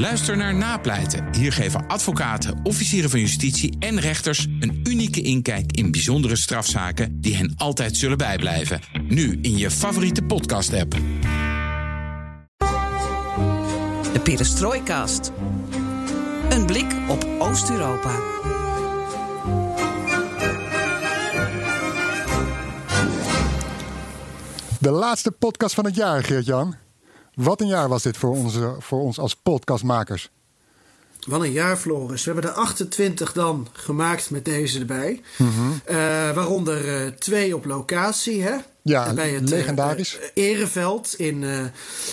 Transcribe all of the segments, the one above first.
Luister naar Napleiten. Hier geven advocaten, officieren van justitie en rechters een unieke inkijk in bijzondere strafzaken die hen altijd zullen bijblijven. Nu in je favoriete podcast-app. De Perestroikast. Een blik op Oost-Europa. De laatste podcast van het jaar, Geert-Jan. Wat een jaar was dit voor, onze, voor ons als podcastmakers. Wat een jaar, Floris. We hebben er 28 dan gemaakt met deze erbij. Eh, waaronder eh, twee op locatie, hè? Ja, bij het legendarisch. eh, Ereveld in, eh,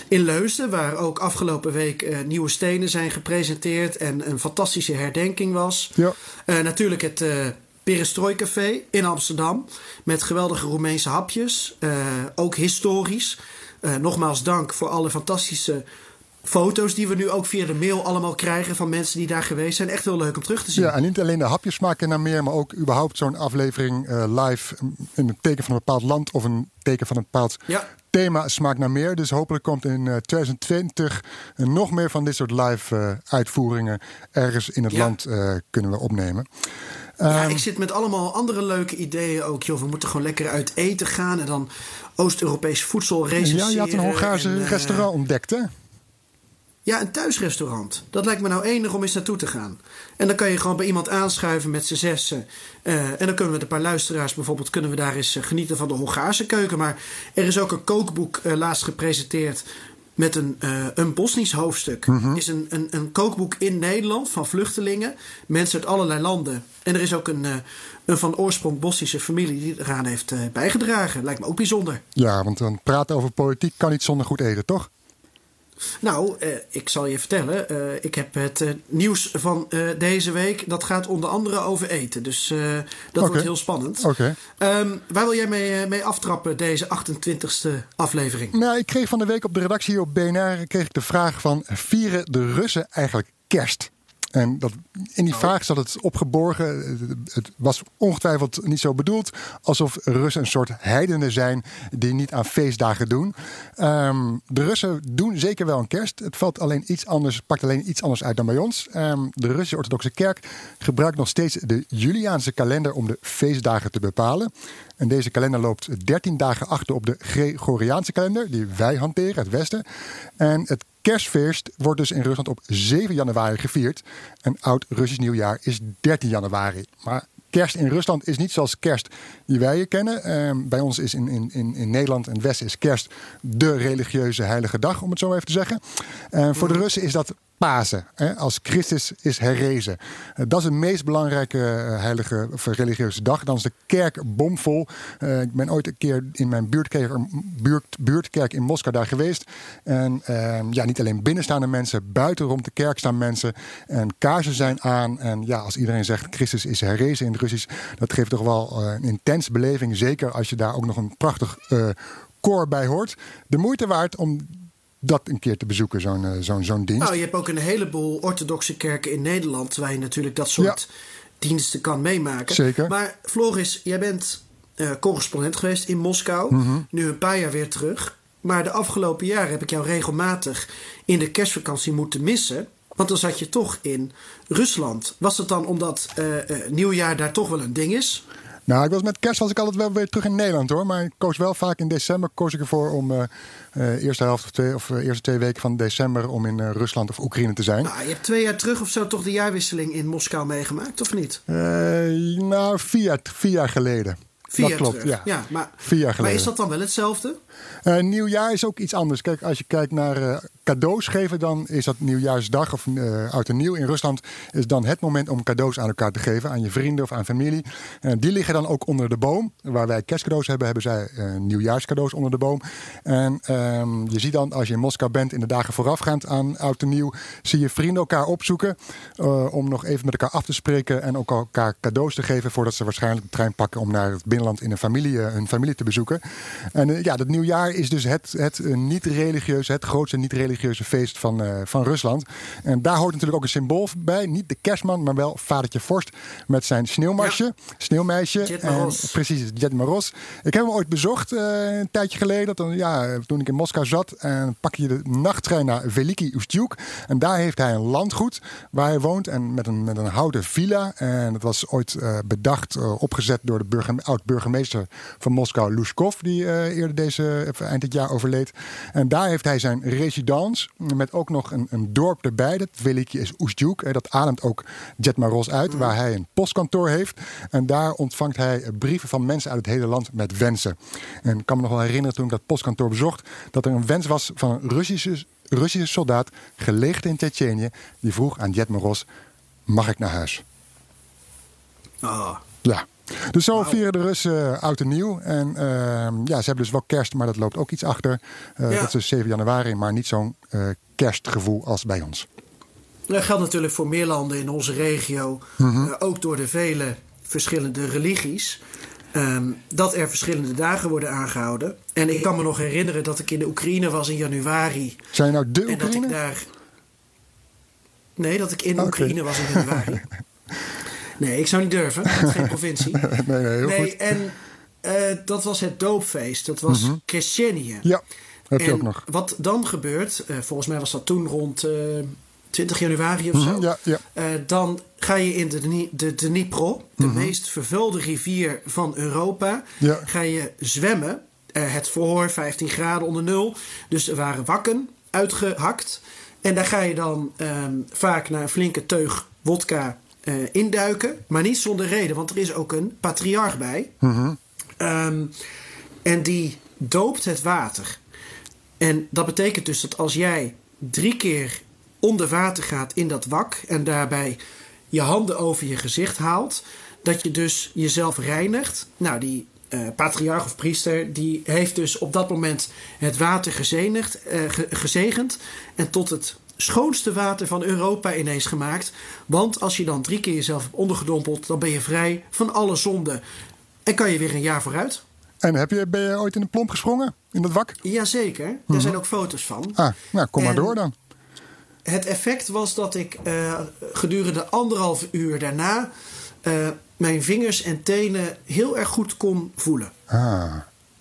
in Leusden, waar ook afgelopen week eh, nieuwe stenen zijn gepresenteerd en een fantastische herdenking was. Ja. Eh, natuurlijk het eh Perestrooi Café in Amsterdam met geweldige Roemeense hapjes, eh, ook historisch. Eh, nogmaals dank voor alle fantastische foto's die we nu ook via de mail allemaal krijgen van mensen die daar geweest zijn. Echt heel leuk om terug te zien. Ja, en niet alleen de hapjes smaken naar meer, maar ook überhaupt zo'n aflevering eh, live in een teken van een bepaald land of een teken van een bepaald Ja. thema smaakt naar meer. Dus hopelijk komt in eh, 2020 nog meer van dit soort live eh, uitvoeringen ergens in het Ja. land eh, kunnen we opnemen. Ja, Ehm, ik zit met allemaal andere leuke ideeën ook. Joh, we moeten gewoon lekker uit eten gaan en dan Oost-Europees voedsel recenseren. ja, je had een Hongaarse en, eh, restaurant ontdekt, hè? Ja, een thuisrestaurant. Dat lijkt me nou enig om eens naartoe te gaan. En dan kan je gewoon bij iemand aanschuiven met z'n zessen. Eh, en dan kunnen we met een paar luisteraars bijvoorbeeld... kunnen we daar eens eh, genieten van de Hongaarse keuken. Maar er is ook een kookboek laatst gepresenteerd... met een, eh, een Bosnisch hoofdstuk. is een, een, een kookboek in Nederland van vluchtelingen. Mensen uit allerlei landen. En er is ook een, eh, een van oorsprong Bosnische familie... die eraan heeft eh, bijgedragen. Lijkt me ook bijzonder. Ja, want dan praten over politiek kan niet zonder goed eten, toch? Nou, eh, ik zal je vertellen. eh, ik heb het eh, nieuws van deze week. Dat gaat onder andere over eten. Dus dat wordt heel spannend. Oké. Ehm, waar wil jij mee, mee aftrappen, deze 28e aflevering? Nou, ik kreeg van de week op de redactie hier op BNR kreeg ik de vraag van... vieren de Russen eigenlijk kerst? En dat, in die vraag zat het opgeborgen. Het- Het was ongetwijfeld niet zo bedoeld. Alsof Russen een soort heidenen zijn die niet aan feestdagen doen. Ehm, de Russen doen zeker wel een kerst. Het valt alleen iets anders, pakt alleen iets anders uit dan bij ons. Ehm, de Russische orthodoxe kerk gebruikt nog steeds de Juliaanse kalender om de feestdagen te bepalen. En deze kalender loopt 13 dagen achter op de Gregoriaanse kalender, die wij hanteren, het Westen. En het kerstfeest wordt dus in Rusland op 7 januari gevierd. En oud-Russisch nieuwjaar is 13 januari. Maar kerst in Rusland is niet zoals kerst die wij hier kennen. Ehm, bij ons is in, in, in, in Nederland en het Westen is kerst de religieuze heilige dag, om het zo even te zeggen. En voor de Russen is dat Pasen, hè, als Christus is herrezen. Eh, dat is de meest belangrijke eh, heilige of religieuze dag. Dan is de kerk bomvol. Eh, ik ben ooit een keer in mijn buurtkerk, buurt, in Moskou daar geweest. En ehm, ja, niet alleen binnenstaande mensen, buiten rond de kerk staan mensen. En kaarsen zijn aan. En ja, als iedereen zegt Christus is herrezen in het Russisch, dat geeft toch wel een intense beleving. Zeker als je daar ook nog een prachtig koor bij hoort. De moeite waard om dat een keer te bezoeken, zo'n eh, zo'n zo'n dienst. Nou, je hebt ook een heleboel orthodoxe kerken in Nederland... waar je natuurlijk dat soort diensten kan meemaken. Zeker. Maar Floris, jij bent eh, correspondent geweest in Moskou. Mhm. Nu een paar jaar weer terug. Maar de afgelopen jaren heb ik jou regelmatig in de kerstvakantie moeten missen. Want dan zat je toch in Rusland. Was het dan omdat eh, nieuwjaar daar toch wel een ding is? Nou, ik was met kerst was ik altijd wel weer terug in Nederland hoor. Maar ik koos wel vaak in december koos ik ervoor om eh, eerste helft of, twee, of eh, eerste twee weken van december om in Rusland of Oekraïne te zijn. Nou, je hebt twee jaar terug of zo toch de jaarwisseling in Moskou meegemaakt, of niet? Nou, vier vier jaar geleden. Vier dat klopt, terug. ja. maar, Vier jaar maar geleden. is dat dan wel hetzelfde? Eh, nieuwjaar is ook iets anders. Kijk, als je kijkt naar eh, cadeaus geven, dan is dat nieuwjaarsdag of eh oud en nieuw in Rusland. Is dan het moment om cadeaus aan elkaar te geven, aan je vrienden of aan familie. Die liggen dan ook onder de boom. Waar wij kerstcadeaus hebben, hebben zij nieuwjaarscadeaus onder de boom. En ehm, je ziet dan, als je in Moskou bent in de dagen voorafgaand aan oud en nieuw, zie je vrienden elkaar opzoeken om nog even met elkaar af te spreken en ook elkaar cadeaus te geven voordat ze waarschijnlijk de trein pakken om naar het binnenland in een familie, hun familie te bezoeken. En ja, dat nieuwjaar is dus het, het niet-religieuze, het grootste niet-religieuze feest van, van Rusland. En daar hoort natuurlijk ook een symbool bij. Niet de kerstman, maar wel vadertje Vorst met zijn sneeuwmarsje, sneeuwmeisje. En, precies, Jet Maros. Ik heb hem ooit bezocht een tijdje geleden. Dat, ja, toen ik in Moskou zat. En pak je de nachttrein naar Veliki Ustjuk. En daar heeft hij een landgoed waar hij woont. En met een, met een houten villa. En dat was ooit uh, bedacht, uh, opgezet door de burger, oud-burgemeester van Moskou, Lushkov. Die uh, eerder deze, eind dit jaar overleed. En daar heeft hij zijn residence. Met ook nog een, een dorp erbij. Dat Veliki is Ustjuk. Dat ademt ook Jetmaros uit. Waar hij een postkantoor heeft. En daar ontvangt hij brieven van mensen uit het hele land met wensen. En ik kan me nog wel herinneren toen ik dat postkantoor bezocht. Dat er een wens was van een Russische Russische soldaat, gelegd in Tsjetsjenië, die vroeg aan Jet Moros: Mag ik naar huis? Ah. Ja. Dus zo vieren de Russen oud en nieuw. En uh, ja, ze hebben dus wel kerst, maar dat loopt ook iets achter. Uh, ja. Dat is dus 7 januari, maar niet zo'n uh, kerstgevoel als bij ons. Dat geldt natuurlijk voor meer landen in onze regio. Mm -hmm. ook door de vele verschillende religies. Um, dat er verschillende dagen worden aangehouden. En ik kan me nog herinneren dat ik in de Oekraïne was in januari. Zijn je nou de en dat ik daar. Nee, dat ik in okay. Oekraïne was in januari. nee, ik zou niet durven. Dat is geen provincie. nee, nee, heel nee, goed. En uh, dat was het doopfeest. Dat was mm -hmm. Ja, heb je en ook nog. Wat dan gebeurt, uh, volgens mij was dat toen rond uh, 20 januari of mm zo. -hmm, ja, ja. Dan ga je in de, de, de Dnipro, de Mhm. meest vervuilde rivier van Europa, Ja. ga je zwemmen. Het verhoor 15 graden onder nul. Dus er waren wakken uitgehakt. En daar ga je dan um, vaak na een flinke teug wodka uh, induiken. Maar niet zonder reden, want er is ook een patriarch bij. Mhm. Um, en die doopt het water. En dat betekent dus dat als jij drie keer onder water gaat in dat wak en daarbij je handen over je gezicht haalt, dat je dus jezelf reinigt. Nou, die uh, patriarch of priester, die heeft dus op dat moment het water gezenigd, uh, ge gezegend en tot het schoonste water van Europa ineens gemaakt. Want als je dan drie keer jezelf hebt ondergedompeld, dan ben je vrij van alle zonden en kan je weer een jaar vooruit. En heb je, ben je ooit in een plomp gesprongen? In dat wak? Jazeker, daar Mhm. zijn ook foto's van. Ah, nou kom maar En- door dan. Het effect was dat ik uh, gedurende anderhalf uur daarna uh, mijn vingers en tenen heel erg goed kon voelen. Ah.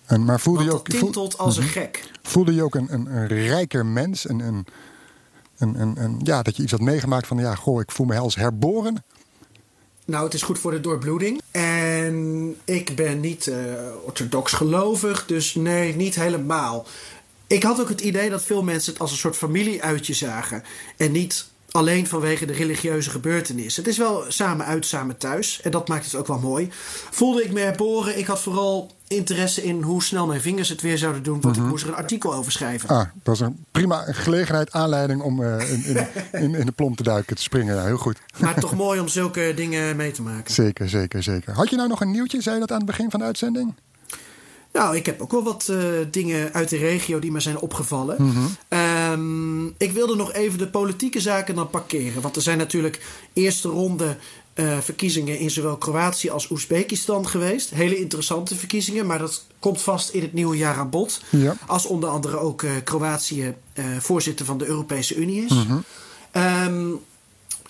En, maar voelde Want je ook, tintelt als een Mhm. gek. voelde je ook een, een, een rijker mens? Een, een, ja, dat je iets had meegemaakt van, ja, goh, ik voel me als herboren. Nou, het is goed voor de doorbloeding. En ik ben niet uh, orthodox gelovig, dus nee, niet helemaal. Ik had ook het idee dat veel mensen het als een soort familieuitje zagen. En niet alleen vanwege de religieuze gebeurtenis. Het is wel samen uit, samen thuis. En dat maakt het ook wel mooi. Voelde ik me herboren. Ik had vooral interesse in hoe snel mijn vingers het weer zouden doen. Want ik moest er een artikel over schrijven. Ah, dat was een prima gelegenheid, aanleiding om eh, in, in, in, in de plomp te duiken, te springen. Ja, heel goed. Maar toch mooi om zulke dingen mee te maken. Zeker, zeker, zeker. Had je nou nog een nieuwtje, zei je dat aan het begin van de uitzending? Nou, ik heb ook wel wat uh, dingen uit de regio die me zijn opgevallen. Mm -hmm. Um, ik wilde nog even de politieke zaken dan parkeren. Want er zijn natuurlijk eerste ronde uh, verkiezingen in zowel Kroatië als Oezbekistan geweest. Hele interessante verkiezingen, maar dat komt vast in het nieuwe jaar aan bod. Ja. Als onder andere ook uh, Kroatië voorzitter van de Europese Unie is. Mhm. Um,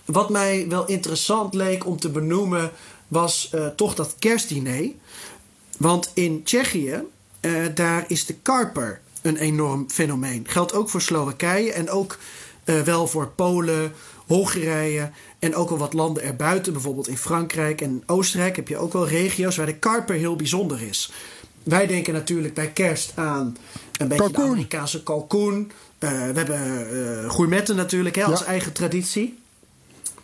wat mij wel interessant leek om te benoemen was toch dat kerstdiner. Want in Tsjechië, daar is de karper een enorm fenomeen. Geldt ook voor Slowakije en ook uh, wel voor Polen, Hongarije en ook wel wat landen erbuiten. Bijvoorbeeld in Frankrijk en Oostenrijk heb je ook wel regio's waar de karper heel bijzonder is. Wij denken natuurlijk bij kerst aan een beetje kalkoen. de Amerikaanse kalkoen. Uh, we hebben uh, gourmetten natuurlijk hè, als ja. eigen traditie.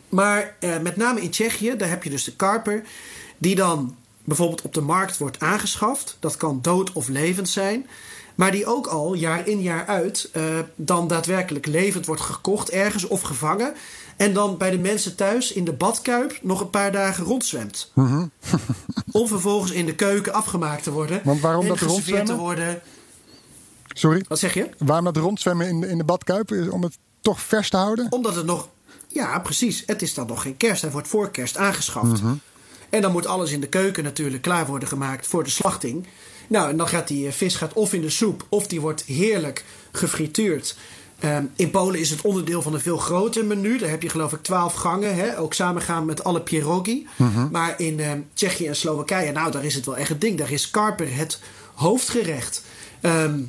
Maar uh, met name in Tsjechië, daar heb je dus de karper, die dan bijvoorbeeld op de markt wordt aangeschaft. Dat kan dood of levend zijn. Maar die ook al jaar in jaar uit uh, dan daadwerkelijk levend wordt gekocht ergens of gevangen. En dan bij de mensen thuis in de badkuip nog een paar dagen rondzwemt. Mhm. Mm -hmm. Om vervolgens in de keuken afgemaakt te worden. Want waarom en dat rondzwemmen? te worden. Sorry? Wat zeg je? Waarom dat rondzwemmen in de, in de badkuip? Om het toch vers te houden? Omdat het nog. Ja, precies. Het is dan nog geen kerst. Hij wordt voor kerst aangeschaft. Mhm. Mm -hmm. En dan moet alles in de keuken natuurlijk klaar worden gemaakt voor de slachting. Nou, en dan gaat die eh, vis gaat of in de soep of die wordt heerlijk gefrituurd. Ehm, in Polen is het onderdeel van een veel groter menu. Daar heb je geloof ik twaalf gangen. Hè? Ook samengaan met alle pierogi. Maar in ehm, Tsjechië en Slowakije, nou daar is het wel echt een ding. Daar is karper het hoofdgerecht. Ehm,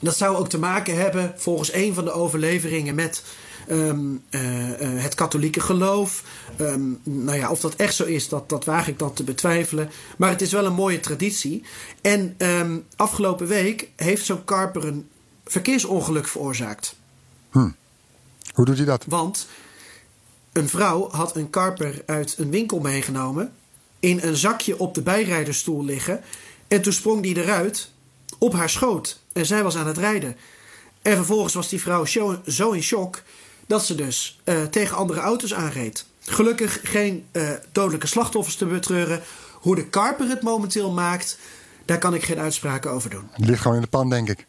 dat zou ook te maken hebben, volgens een van de overleveringen, met ehm, eh, eh, het katholieke geloof. Ehm, nou ja, of dat echt zo is, dat, dat waag ik dan te betwijfelen. Maar het is wel een mooie traditie. En ehm, afgelopen week heeft zo'n karper een verkeersongeluk veroorzaakt. Hoe doet hij dat? Want een vrouw had een karper uit een winkel meegenomen, in een zakje op de bijrijdersstoel liggen. En toen sprong die eruit op haar schoot. En zij was aan het rijden. En vervolgens was die vrouw zo, zo in shock dat ze dus eh, tegen andere auto's aanreed. Gelukkig geen eh, dodelijke slachtoffers te betreuren. Hoe de karper het momenteel maakt, daar kan ik geen uitspraken over doen. Het ligt gewoon in de pan, denk ik.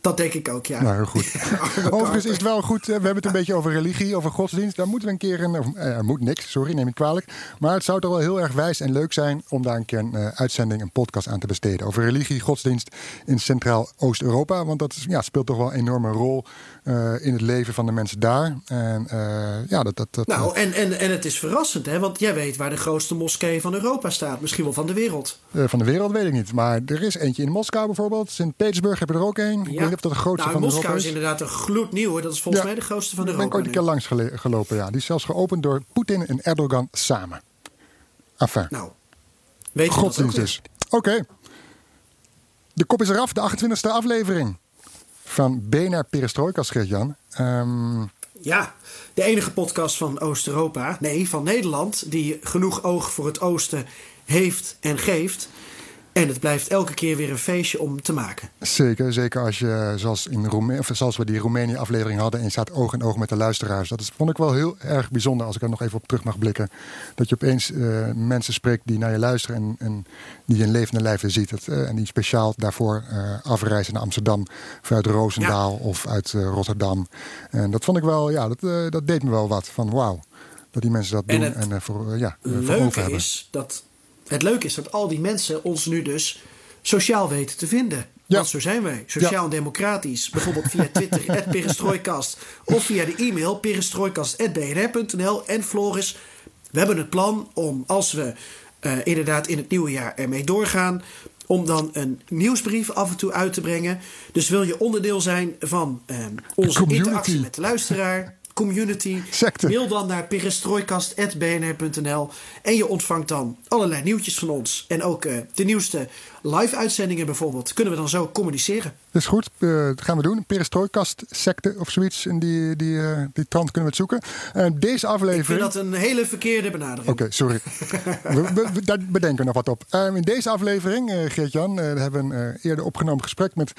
Dat denk ik ook, ja. Nou, heel goed. Overigens is het wel goed. eh, We hebben het een beetje over religie, over godsdienst. Daar moeten we een keer een. of, eh, Er moet niks, sorry, neem ik kwalijk. Maar het zou toch wel heel erg wijs en leuk zijn om daar een keer een uitzending, een podcast aan te besteden. Over religie, godsdienst in Centraal Oost-Europa. Want dat is, ja, speelt toch wel een enorme rol in het leven van de mensen daar. En eh, ja, dat. dat, dat Nou, en, en, en het is verrassend, hè? Want jij weet waar de grootste moskee van Europa staat. Misschien wel van de wereld. eh, van de wereld weet ik niet. Maar er is eentje in Moskou bijvoorbeeld. Sint-Petersburg heb je er ook een. Ik weet niet of dat de grootste nou, van Moskou Europa is is. inderdaad een gloednieuwe. Dat is volgens Ja. mij de grootste van ben ik Europa. ooit een keer langs gelopen, ja. Die is zelfs geopend door Poetin en Erdogan samen. Enfin, Nou, weet je godsdienst dus. Oké. De kop is eraf, de 28e aflevering van BNR Perestroika, Geert-Jan. Ehm, Ja, de enige podcast van Oost-Europa, nee, van Nederland, die genoeg oog voor het oosten heeft en geeft. En het blijft elke keer weer een feestje om te maken. zeker, zeker als je, zoals, in Roeme- of zoals we die Roemenië-aflevering hadden... en je staat oog in oog met de luisteraars. Dat is, vond ik wel heel erg bijzonder, als ik er nog even op terug mag blikken. Dat je opeens eh, mensen spreekt die naar je luisteren... en, en die je in levende lijven ziet. Dat, eh, en die speciaal daarvoor eh, afreizen naar Amsterdam... vanuit Roosendaal of uit Rotterdam. En dat vond ik wel, ja, dat, dat deed me wel wat. Van wauw, dat die mensen dat En doen en, voor, ja, voor over hebben. is dat, het leuke is dat al die mensen ons nu dus sociaal weten te vinden. Ja. Want zo zijn wij. Sociaal en democratisch. Bijvoorbeeld via Twitter, Perestrooikast. Of via de e-mail perestrooikast.bnr.nl. En Floris, we hebben het plan om, als we eh, inderdaad in het nieuwe jaar ermee doorgaan... om dan een nieuwsbrief af en toe uit te brengen. Dus wil je onderdeel zijn van eh, onze Community. interactie met de luisteraar... Community. Secte. Mail dan naar perestrooikast.bnr.nl en je ontvangt dan allerlei nieuwtjes van ons. En ook eh, de nieuwste live-uitzendingen bijvoorbeeld. Kunnen we dan zo communiceren. Dat is goed, eh, dat gaan we doen. Perestrooikast, secte of zoiets. In die, die, eh, die trant kunnen we het zoeken. En deze Ik vind aflevering... dat een hele verkeerde benadering. Oké, sorry. we, we- we- daar bedenken we nog wat op. Ehm, in deze aflevering, Geert-Jan, hebben we een eerder opgenomen gesprek met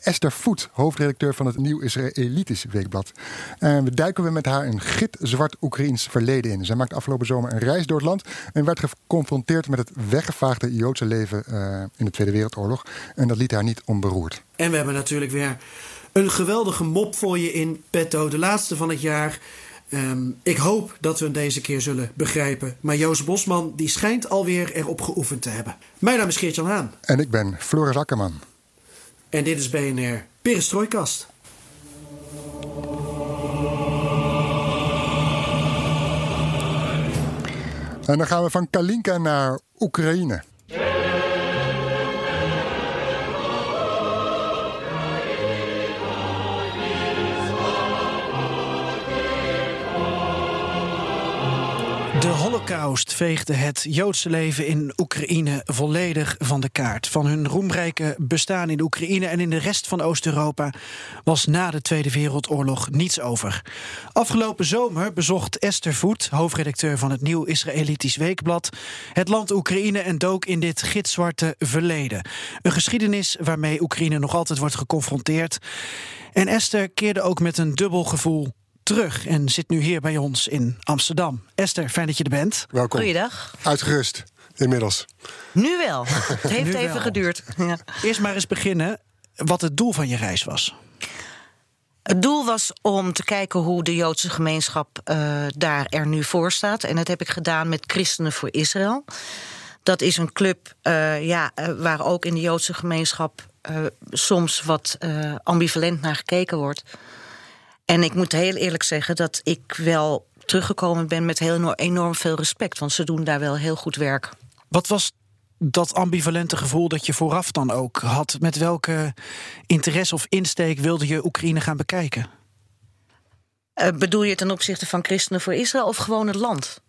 Esther Voet, hoofdredacteur van het Nieuw Israëlitisch Weekblad. En we duiken we met haar een gitzwart Oekraïns verleden in. Zij maakte afgelopen zomer een reis door het land en werd geconfronteerd met het weggevaagde Joodse leven in de Tweede Wereldoorlog. En dat liet haar niet onberoerd. En we hebben natuurlijk weer een geweldige mop voor je in petto. De laatste van het jaar. Ehm, ik hoop dat we hem deze keer zullen begrijpen. Maar Joost Bosman die schijnt alweer erop geoefend te hebben. Mijn naam is Geert-Jan Haan. En ik ben Floris Akkerman. En dit is BNR Perestrooikast. En dan gaan we van Kalinka naar Oekraïne. Holocaust veegde het Joodse leven in Oekraïne volledig van de kaart. Van hun roemrijke bestaan in Oekraïne en in de rest van Oost-Europa was na de Tweede Wereldoorlog niets over. Afgelopen zomer bezocht Esther Voet, hoofdredacteur van het Nieuw Israëlitisch Weekblad, het land Oekraïne en dook in dit gitzwarte verleden. Een geschiedenis waarmee Oekraïne nog altijd wordt geconfronteerd. En Esther keerde ook met een dubbel gevoel terug en zit nu hier bij ons in Amsterdam. Esther, fijn dat je er bent. Welkom. Goeiedag. Uitgerust, inmiddels. Nu wel. Het heeft even wel. geduurd. Ja. Eerst maar eens beginnen wat het doel van je reis was. Het doel was om te kijken hoe de Joodse gemeenschap uh, daar er nu voor staat. En dat heb ik gedaan met Christenen voor Israël. Dat is een club uh, ja, uh, waar ook in de Joodse gemeenschap soms wat ambivalent naar gekeken wordt. En ik moet heel eerlijk zeggen dat ik wel teruggekomen ben met heel enorm veel respect. Want ze doen daar wel heel goed werk. Wat was dat ambivalente gevoel dat je vooraf dan ook had? Met welke interesse of insteek wilde je Oekraïne gaan bekijken? Uh, bedoel je ten opzichte van Christenen voor Israël of gewoon het land?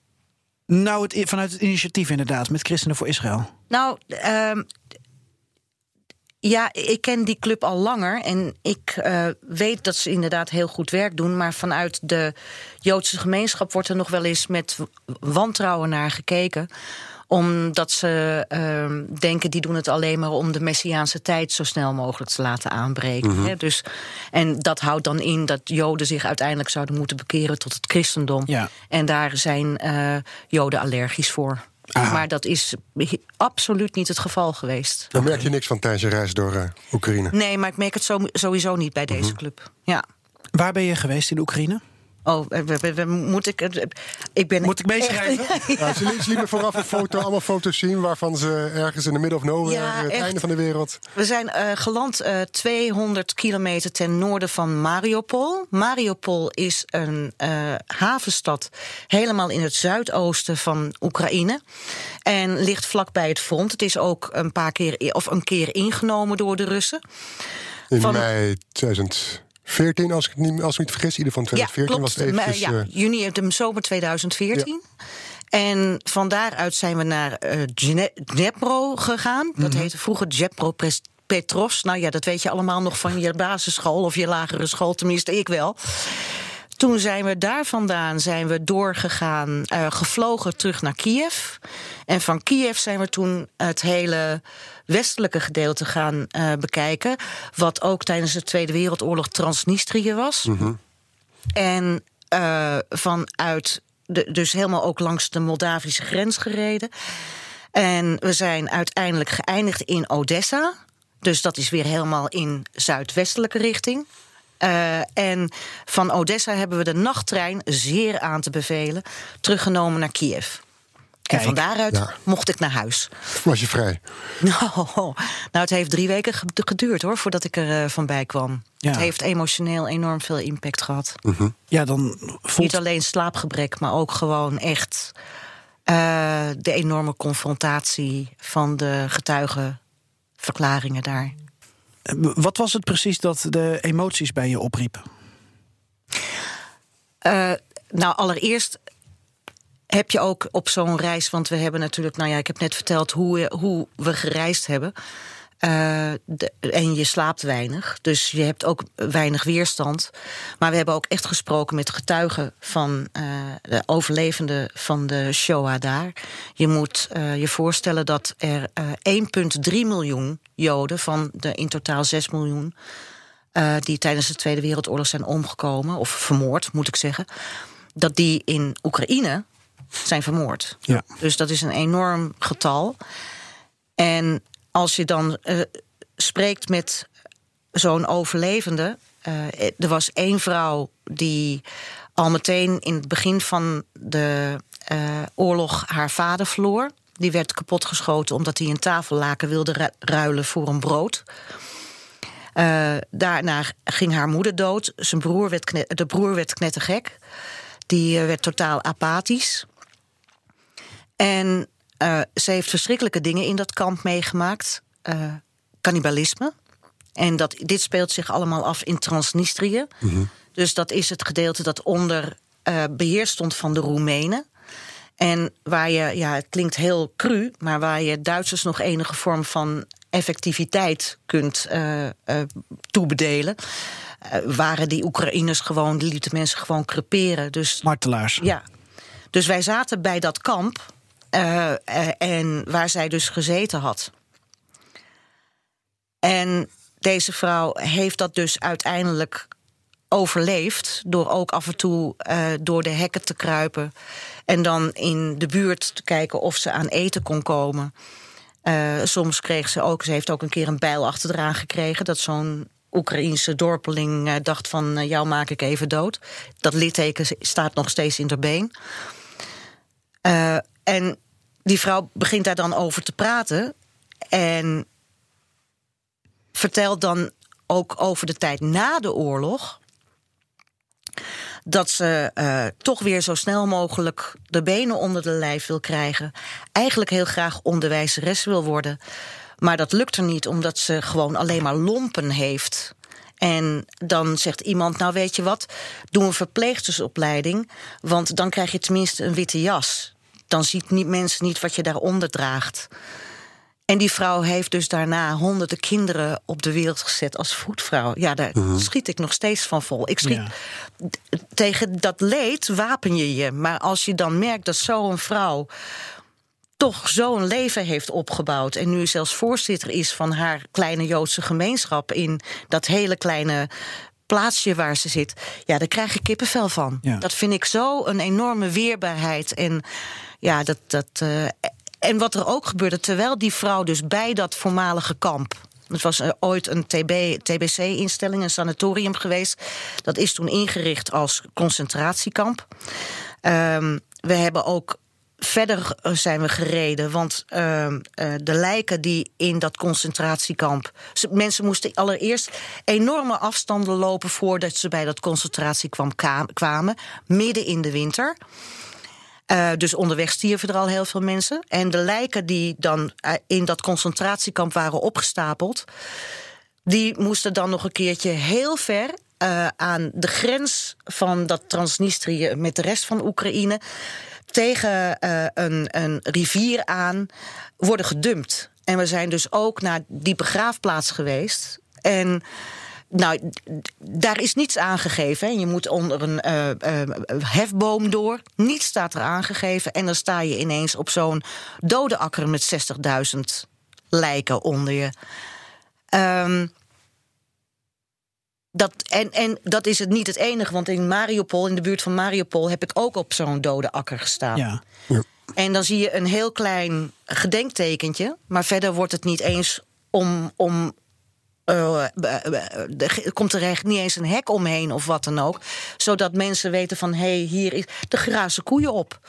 Nou, het, vanuit het initiatief inderdaad, met Christenen voor Israël. Nou, uh, ja, ik ken die club al langer en ik uh, weet dat ze inderdaad heel goed werk doen. Maar vanuit de Joodse gemeenschap wordt er nog wel eens met wantrouwen naar gekeken omdat ze uh, denken, die doen het alleen maar om de Messiaanse tijd zo snel mogelijk te laten aanbreken. Mm -hmm. dus, en dat houdt dan in dat Joden zich uiteindelijk zouden moeten bekeren tot het christendom. Ja. En daar zijn uh, Joden allergisch voor. Ah. Maar dat is absoluut niet het geval geweest. Dan merk je niks van tijdens je reis door uh, Oekraïne? Nee, maar ik merk het sowieso niet bij deze -hmm. club. Ja. Waar ben je geweest in Oekraïne? Oh, we, we, we, moet ik. Ik ben moet ik meeschrijven? Ja, ze lieten vooraf een foto, allemaal foto's zien waarvan ze ergens in de middle of nowhere, ja, het einde van de wereld. We zijn uh, geland uh, 200 kilometer ten noorden van Mariupol. Mariupol is een uh, havenstad helemaal in het zuidoosten van Oekraïne. En ligt vlakbij het front. Het is ook een paar keer of een keer ingenomen door de Russen. In van, mei 2000. 14, als ik, niet, als ik niet vergis. Ieder geval 2014 ja, was het eventjes... Ja, uh, juni, de zomer 2014. Ja. En van daaruit zijn we naar uh, Dnepro gegaan. Dat -hmm. heette vroeger Dnepro Petros. Nou ja, dat weet je allemaal nog van je basisschool of je lagere school. Tenminste, ik wel. Toen zijn we daar vandaan zijn we doorgegaan, uh, gevlogen terug naar Kiev. En van Kiev zijn we toen het hele westelijke gedeelte gaan uh, bekijken. Wat ook tijdens de Tweede Wereldoorlog Transnistrië was. Mm -hmm. En uh, vanuit, de, dus helemaal ook langs de Moldavische grens gereden. En we zijn uiteindelijk geëindigd in Odessa. Dus dat is weer helemaal in zuidwestelijke richting. Uh, en van Odessa hebben we de nachttrein, zeer aan te bevelen, teruggenomen naar Kiev. Kijk, en van daaruit ja. mocht ik naar huis. Was je vrij? Nou, nou het heeft drie weken geduurd hoor, voordat ik er uh, van bij kwam. Ja. Het heeft emotioneel enorm veel impact gehad. Mm -hmm. Ja, dan voelt... Niet alleen slaapgebrek, maar ook gewoon echt uh, de enorme confrontatie van de getuigenverklaringen daar. Wat was het precies dat de emoties bij je opriep? Uh, nou, allereerst heb je ook op zo'n reis, want we hebben natuurlijk, nou ja, ik heb net verteld hoe, hoe we gereisd hebben. Uh, de, en je slaapt weinig, dus je hebt ook weinig weerstand. Maar we hebben ook echt gesproken met getuigen van uh, de overlevenden van de Shoah daar. Je moet uh, je voorstellen dat er 1,3 miljoen Joden van de in totaal 6 miljoen. die tijdens de Tweede Wereldoorlog zijn omgekomen, of vermoord moet ik zeggen. Dat die in Oekraïne zijn vermoord. Ja. Dus dat is een enorm getal. En als je dan uh, spreekt met zo'n overlevende. Uh, er was één vrouw die al meteen in het begin van de uh, oorlog haar vader verloor. Die werd kapotgeschoten omdat hij een tafellaken wilde ruilen voor een brood. Daarna ging haar moeder dood. Zijn broer werd de broer werd knettergek. Die werd totaal apathisch. En uh, ze heeft verschrikkelijke dingen in dat kamp meegemaakt. Uh, cannibalisme. En dat, dit speelt zich allemaal af in Transnistrië. Mm -hmm. Dus dat is het gedeelte dat onder uh, beheer stond van de Roemenen. En waar je, ja, het klinkt heel cru, maar waar je Duitsers nog enige vorm van effectiviteit kunt uh, uh, toebedelen. Uh, waren die Oekraïners gewoon, die lieten mensen gewoon creperen. Dus, Martelaars. Ja. Dus wij zaten bij dat kamp. Uh, uh, en waar zij dus gezeten had. En deze vrouw heeft dat dus uiteindelijk overleefd. Door ook af en toe uh, door de hekken te kruipen. En dan in de buurt te kijken of ze aan eten kon komen. soms kreeg ze ook, ze heeft ook een keer een bijl achteraan gekregen. Dat zo'n Oekraïense dorpeling eh, dacht van eh, jou maak ik even dood. Dat litteken staat nog steeds in de been. En die vrouw begint daar dan over te praten. En vertelt dan ook over de tijd na de oorlog. Dat ze eh, toch weer zo snel mogelijk de benen onder de lijf wil krijgen. Eigenlijk heel graag onderwijzeres wil worden. Maar dat lukt er niet, omdat ze gewoon alleen maar lompen heeft. En dan zegt iemand, nou weet je wat, doe een verpleegstersopleiding... want dan krijg je tenminste een witte jas. Dan ziet niet, mensen niet wat je daaronder draagt. En die vrouw heeft dus daarna honderden kinderen op de wereld gezet als voetvrouw. Ja, daar schiet ik nog steeds van vol. Ik schiet Ja. tegen dat leed wapen je je. Maar als je dan merkt dat zo'n vrouw toch zo'n leven heeft opgebouwd. en nu zelfs voorzitter is van haar kleine Joodse gemeenschap. in dat hele kleine plaatsje waar ze zit. Ja, daar krijg ik kippenvel van. Ja. Dat vind ik zo een enorme weerbaarheid. En ja, dat. dat eh, en wat er ook gebeurde, terwijl die vrouw dus bij dat voormalige kamp. Het was eh, ooit een TB, TBC-instelling, een sanatorium geweest. Dat is toen ingericht als concentratiekamp. Ehm, we hebben ook verder eh, zijn we gereden, want ehm, eh, de lijken die in dat concentratiekamp. Mensen moesten allereerst enorme afstanden lopen voordat ze bij dat concentratiekamp ka- kwamen, midden in de winter. Eh, dus onderweg stierven er al heel veel mensen. En de lijken die dan eh, in dat concentratiekamp waren opgestapeld, die moesten dan nog een keertje heel ver eh, aan de grens van dat Transnistrië met de rest van Oekraïne tegen een, een rivier aan worden gedumpt. En we zijn dus ook naar die begraafplaats geweest. En nou, daar is niets aangegeven. hè. Je moet onder een eh, eh, hefboom door. Niets staat er aangegeven. En dan sta je ineens op zo'n dode akker met 60.000 lijken onder je. Ehm, dat, en, en dat is het niet het enige, want in Mariupol, in de buurt van Mariupol, heb ik ook op zo'n dode akker gestaan. Ja. En dan zie je een heel klein gedenktekentje, maar verder wordt het niet eens om. om eh, eh, eh, er komt er echt niet eens een hek omheen of wat dan ook. Zodat mensen weten van hé, hey, hier is de grazen koeien op.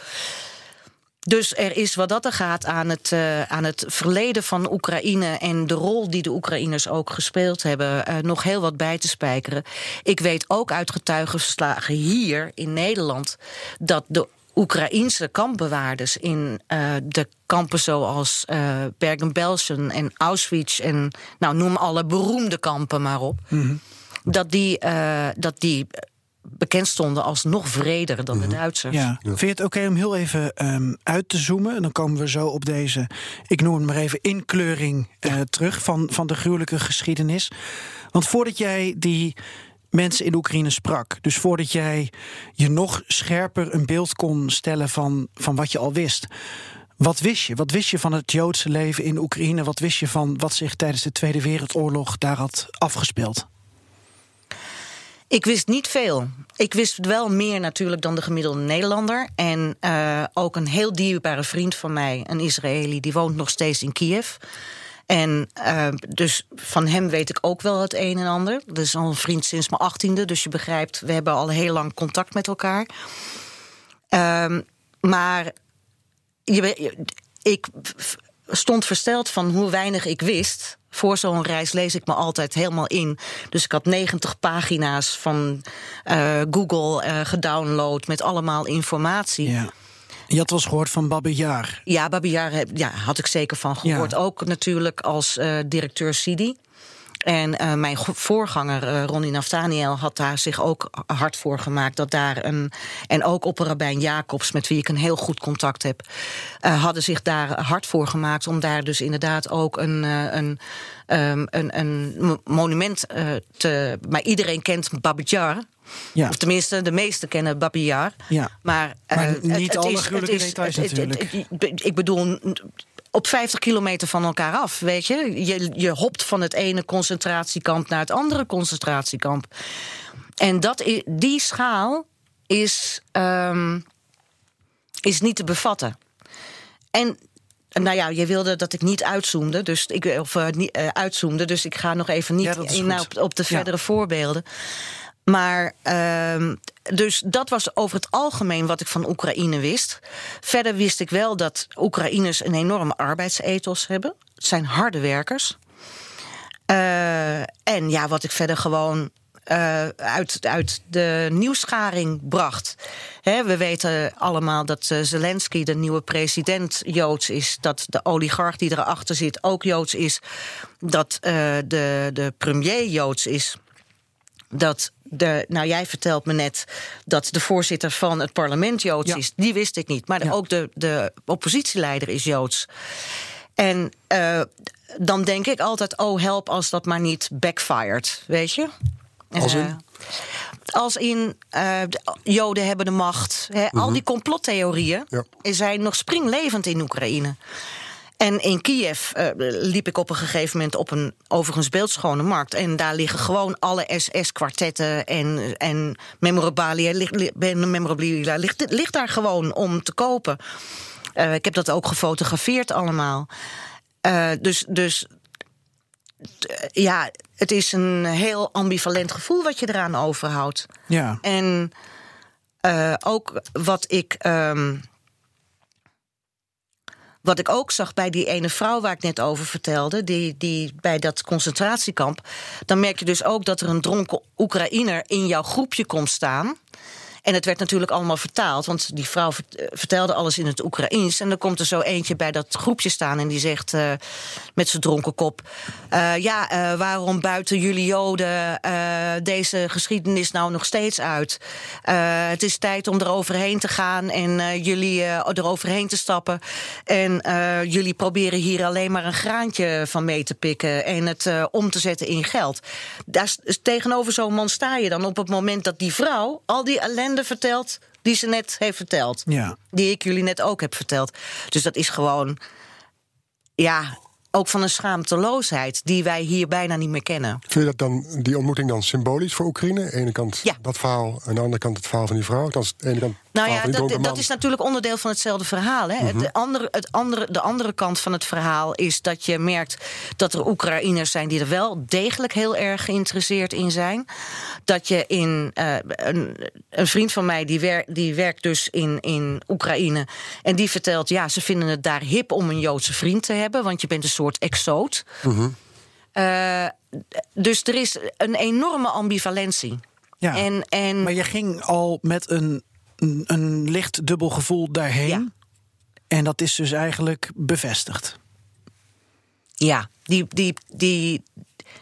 Dus er is wat dat er gaat aan het, aan het verleden van Oekraïne en de rol die de Oekraïners ook gespeeld hebben, nog heel wat bij te spijkeren. Ik weet ook uit getuigenverslagen hier in Nederland dat de Oekraïense kampbewaarders in eh, de kampen zoals eh Bergen-Belsen en Auschwitz en nou noem alle beroemde kampen maar op, dat die, eh, dat die bekend stonden als nog vreder dan de Duitsers. Ja. Vind je het oké om heel even ehm, uit te zoomen? En dan komen we zo op deze, ik noem het maar even, inkleuring terug van, van de gruwelijke geschiedenis. Want voordat jij die mensen in Oekraïne sprak, dus voordat jij je nog scherper een beeld kon stellen van, van wat je al wist. Wat wist je? Wat wist je van het Joodse leven in Oekraïne? Wat wist je van wat zich tijdens de Tweede Wereldoorlog daar had afgespeeld? Ik wist niet veel. Ik wist wel meer natuurlijk dan de gemiddelde Nederlander. En eh, ook een heel dierbare vriend van mij, een Israëli, die woont nog steeds in Kiev. En eh, dus van hem weet ik ook wel het een en ander. Dat is al een vriend sinds mijn achttiende, dus je begrijpt, we hebben al heel lang contact met elkaar. Ehm, maar ik stond versteld van hoe weinig ik wist. Voor zo'n reis lees ik me altijd helemaal in. Dus ik had 90 pagina's van eh, Google eh, gedownload met allemaal informatie. Ja. Je had wel eens gehoord van Babbe Jaar. Ja, Babi Yar heb- ja, had ik zeker van gehoord. Ja. Ook natuurlijk als eh, directeur Sidi. En eh, mijn voorganger eh, Ronnie Naftaniel had daar zich ook hard voor gemaakt. Dat daar een. En ook opperrabijn Jacobs, met wie ik een heel goed contact heb. eh, hadden zich daar hard voor gemaakt. om daar dus inderdaad ook een. eh, een ehm, een, een mo- monument eh, te. Maar iedereen kent Babi Yar. Ja. Of tenminste, de meesten kennen Babi Yar. Ja. Maar, Maar eh, niet alle is- gruwelijke is- details het- het- natuurlijk. het- ik bedoel, op 50 kilometer van elkaar af, weet je. Je, je hopt van het ene concentratiekamp naar het andere concentratiekamp. En dat, die schaal is, ehm, is niet te bevatten. En nou ja, je wilde dat ik niet uitzoomde, dus ik, of uh, niet, uh, uitzoomde, dus ik ga nog even niet ja, in op, op, de verdere ja. voorbeelden. Maar uh, dus dat was over het algemeen wat ik van Oekraïne wist. Verder wist ik wel dat Oekraïners een enorme arbeidsethos hebben. Het zijn harde werkers. Uh, en ja, wat ik verder gewoon uh, uit, uit de nieuwscharing bracht. We weten allemaal dat uh, Zelensky, de nieuwe president, Joods is. Dat de oligarch die erachter zit ook Joods is. Dat de, de premier Joods is. Dat de, nou, jij vertelt me net dat de voorzitter van het parlement Joods ja. is. Die wist ik niet. Maar ja. ook de, de oppositieleider is Joods. En dan denk ik altijd: oh, help als dat maar niet backfired. Weet je? Als in? Uh, als in uh, Joden hebben de macht. Mm -hmm. Al die complottheorieën ja. zijn nog springlevend in Oekraïne. En in Kiev uh, liep ik op een gegeven moment op een overigens beeldschone markt. En daar liggen gewoon alle SS-kwartetten en, en memorabilia, ligt, memorabilia ligt, ligt daar gewoon om te kopen. Uh, ik heb dat ook gefotografeerd allemaal. Uh, dus, dus ja, het is een heel ambivalent gevoel wat je eraan overhoudt. Ja. En uh, ook wat ik. Um, wat ik ook zag bij die ene vrouw waar ik net over vertelde, die, die bij dat concentratiekamp, dan merk je dus ook dat er een dronken Oekraïner in jouw groepje komt staan. En het werd natuurlijk allemaal vertaald, want die vrouw vertelde alles in het Oekraïens. En dan komt er zo eentje bij dat groepje staan en die zegt uh, met zijn dronken kop: uh, Ja, waarom buiten jullie Joden deze geschiedenis nou nog steeds uit? het is tijd om eroverheen te gaan en jullie eroverheen te stappen. En jullie proberen hier alleen maar een graantje van mee te pikken en het om te zetten in geld. Daar, tegenover zo'n man sta je dan op het moment dat die vrouw al die ellende vertelt die ze net heeft verteld. Ja. Die ik jullie net ook heb verteld. Dus dat is gewoon. Ja, ook van een schaamteloosheid die wij hier bijna niet meer kennen. Vind je dat dan, die ontmoeting dan symbolisch voor Oekraïne? Aan de ene kant ja. dat verhaal, aan de andere kant het verhaal van die vrouw. Dan de ene kant nou ja, dat, dat, is natuurlijk onderdeel van hetzelfde verhaal. Hè? Mhm. Mm -hmm. het andere, het andere, de andere kant van het verhaal is dat je merkt dat er Oekraïners zijn die er wel degelijk heel erg geïnteresseerd in zijn. Dat je in uh, een, een, vriend van mij die, wer, die werkt dus in, in Oekraïne. En die vertelt, ja, ze vinden het daar hip om een Joodse vriend te hebben, want je bent een soort exoot. Mhm. Mm -hmm. uh, dus er is een enorme ambivalentie. Ja, en, en, maar je ging al met een, een, een licht dubbel gevoel daarheen. Ja. En dat is dus eigenlijk bevestigd. Ja, die. die, die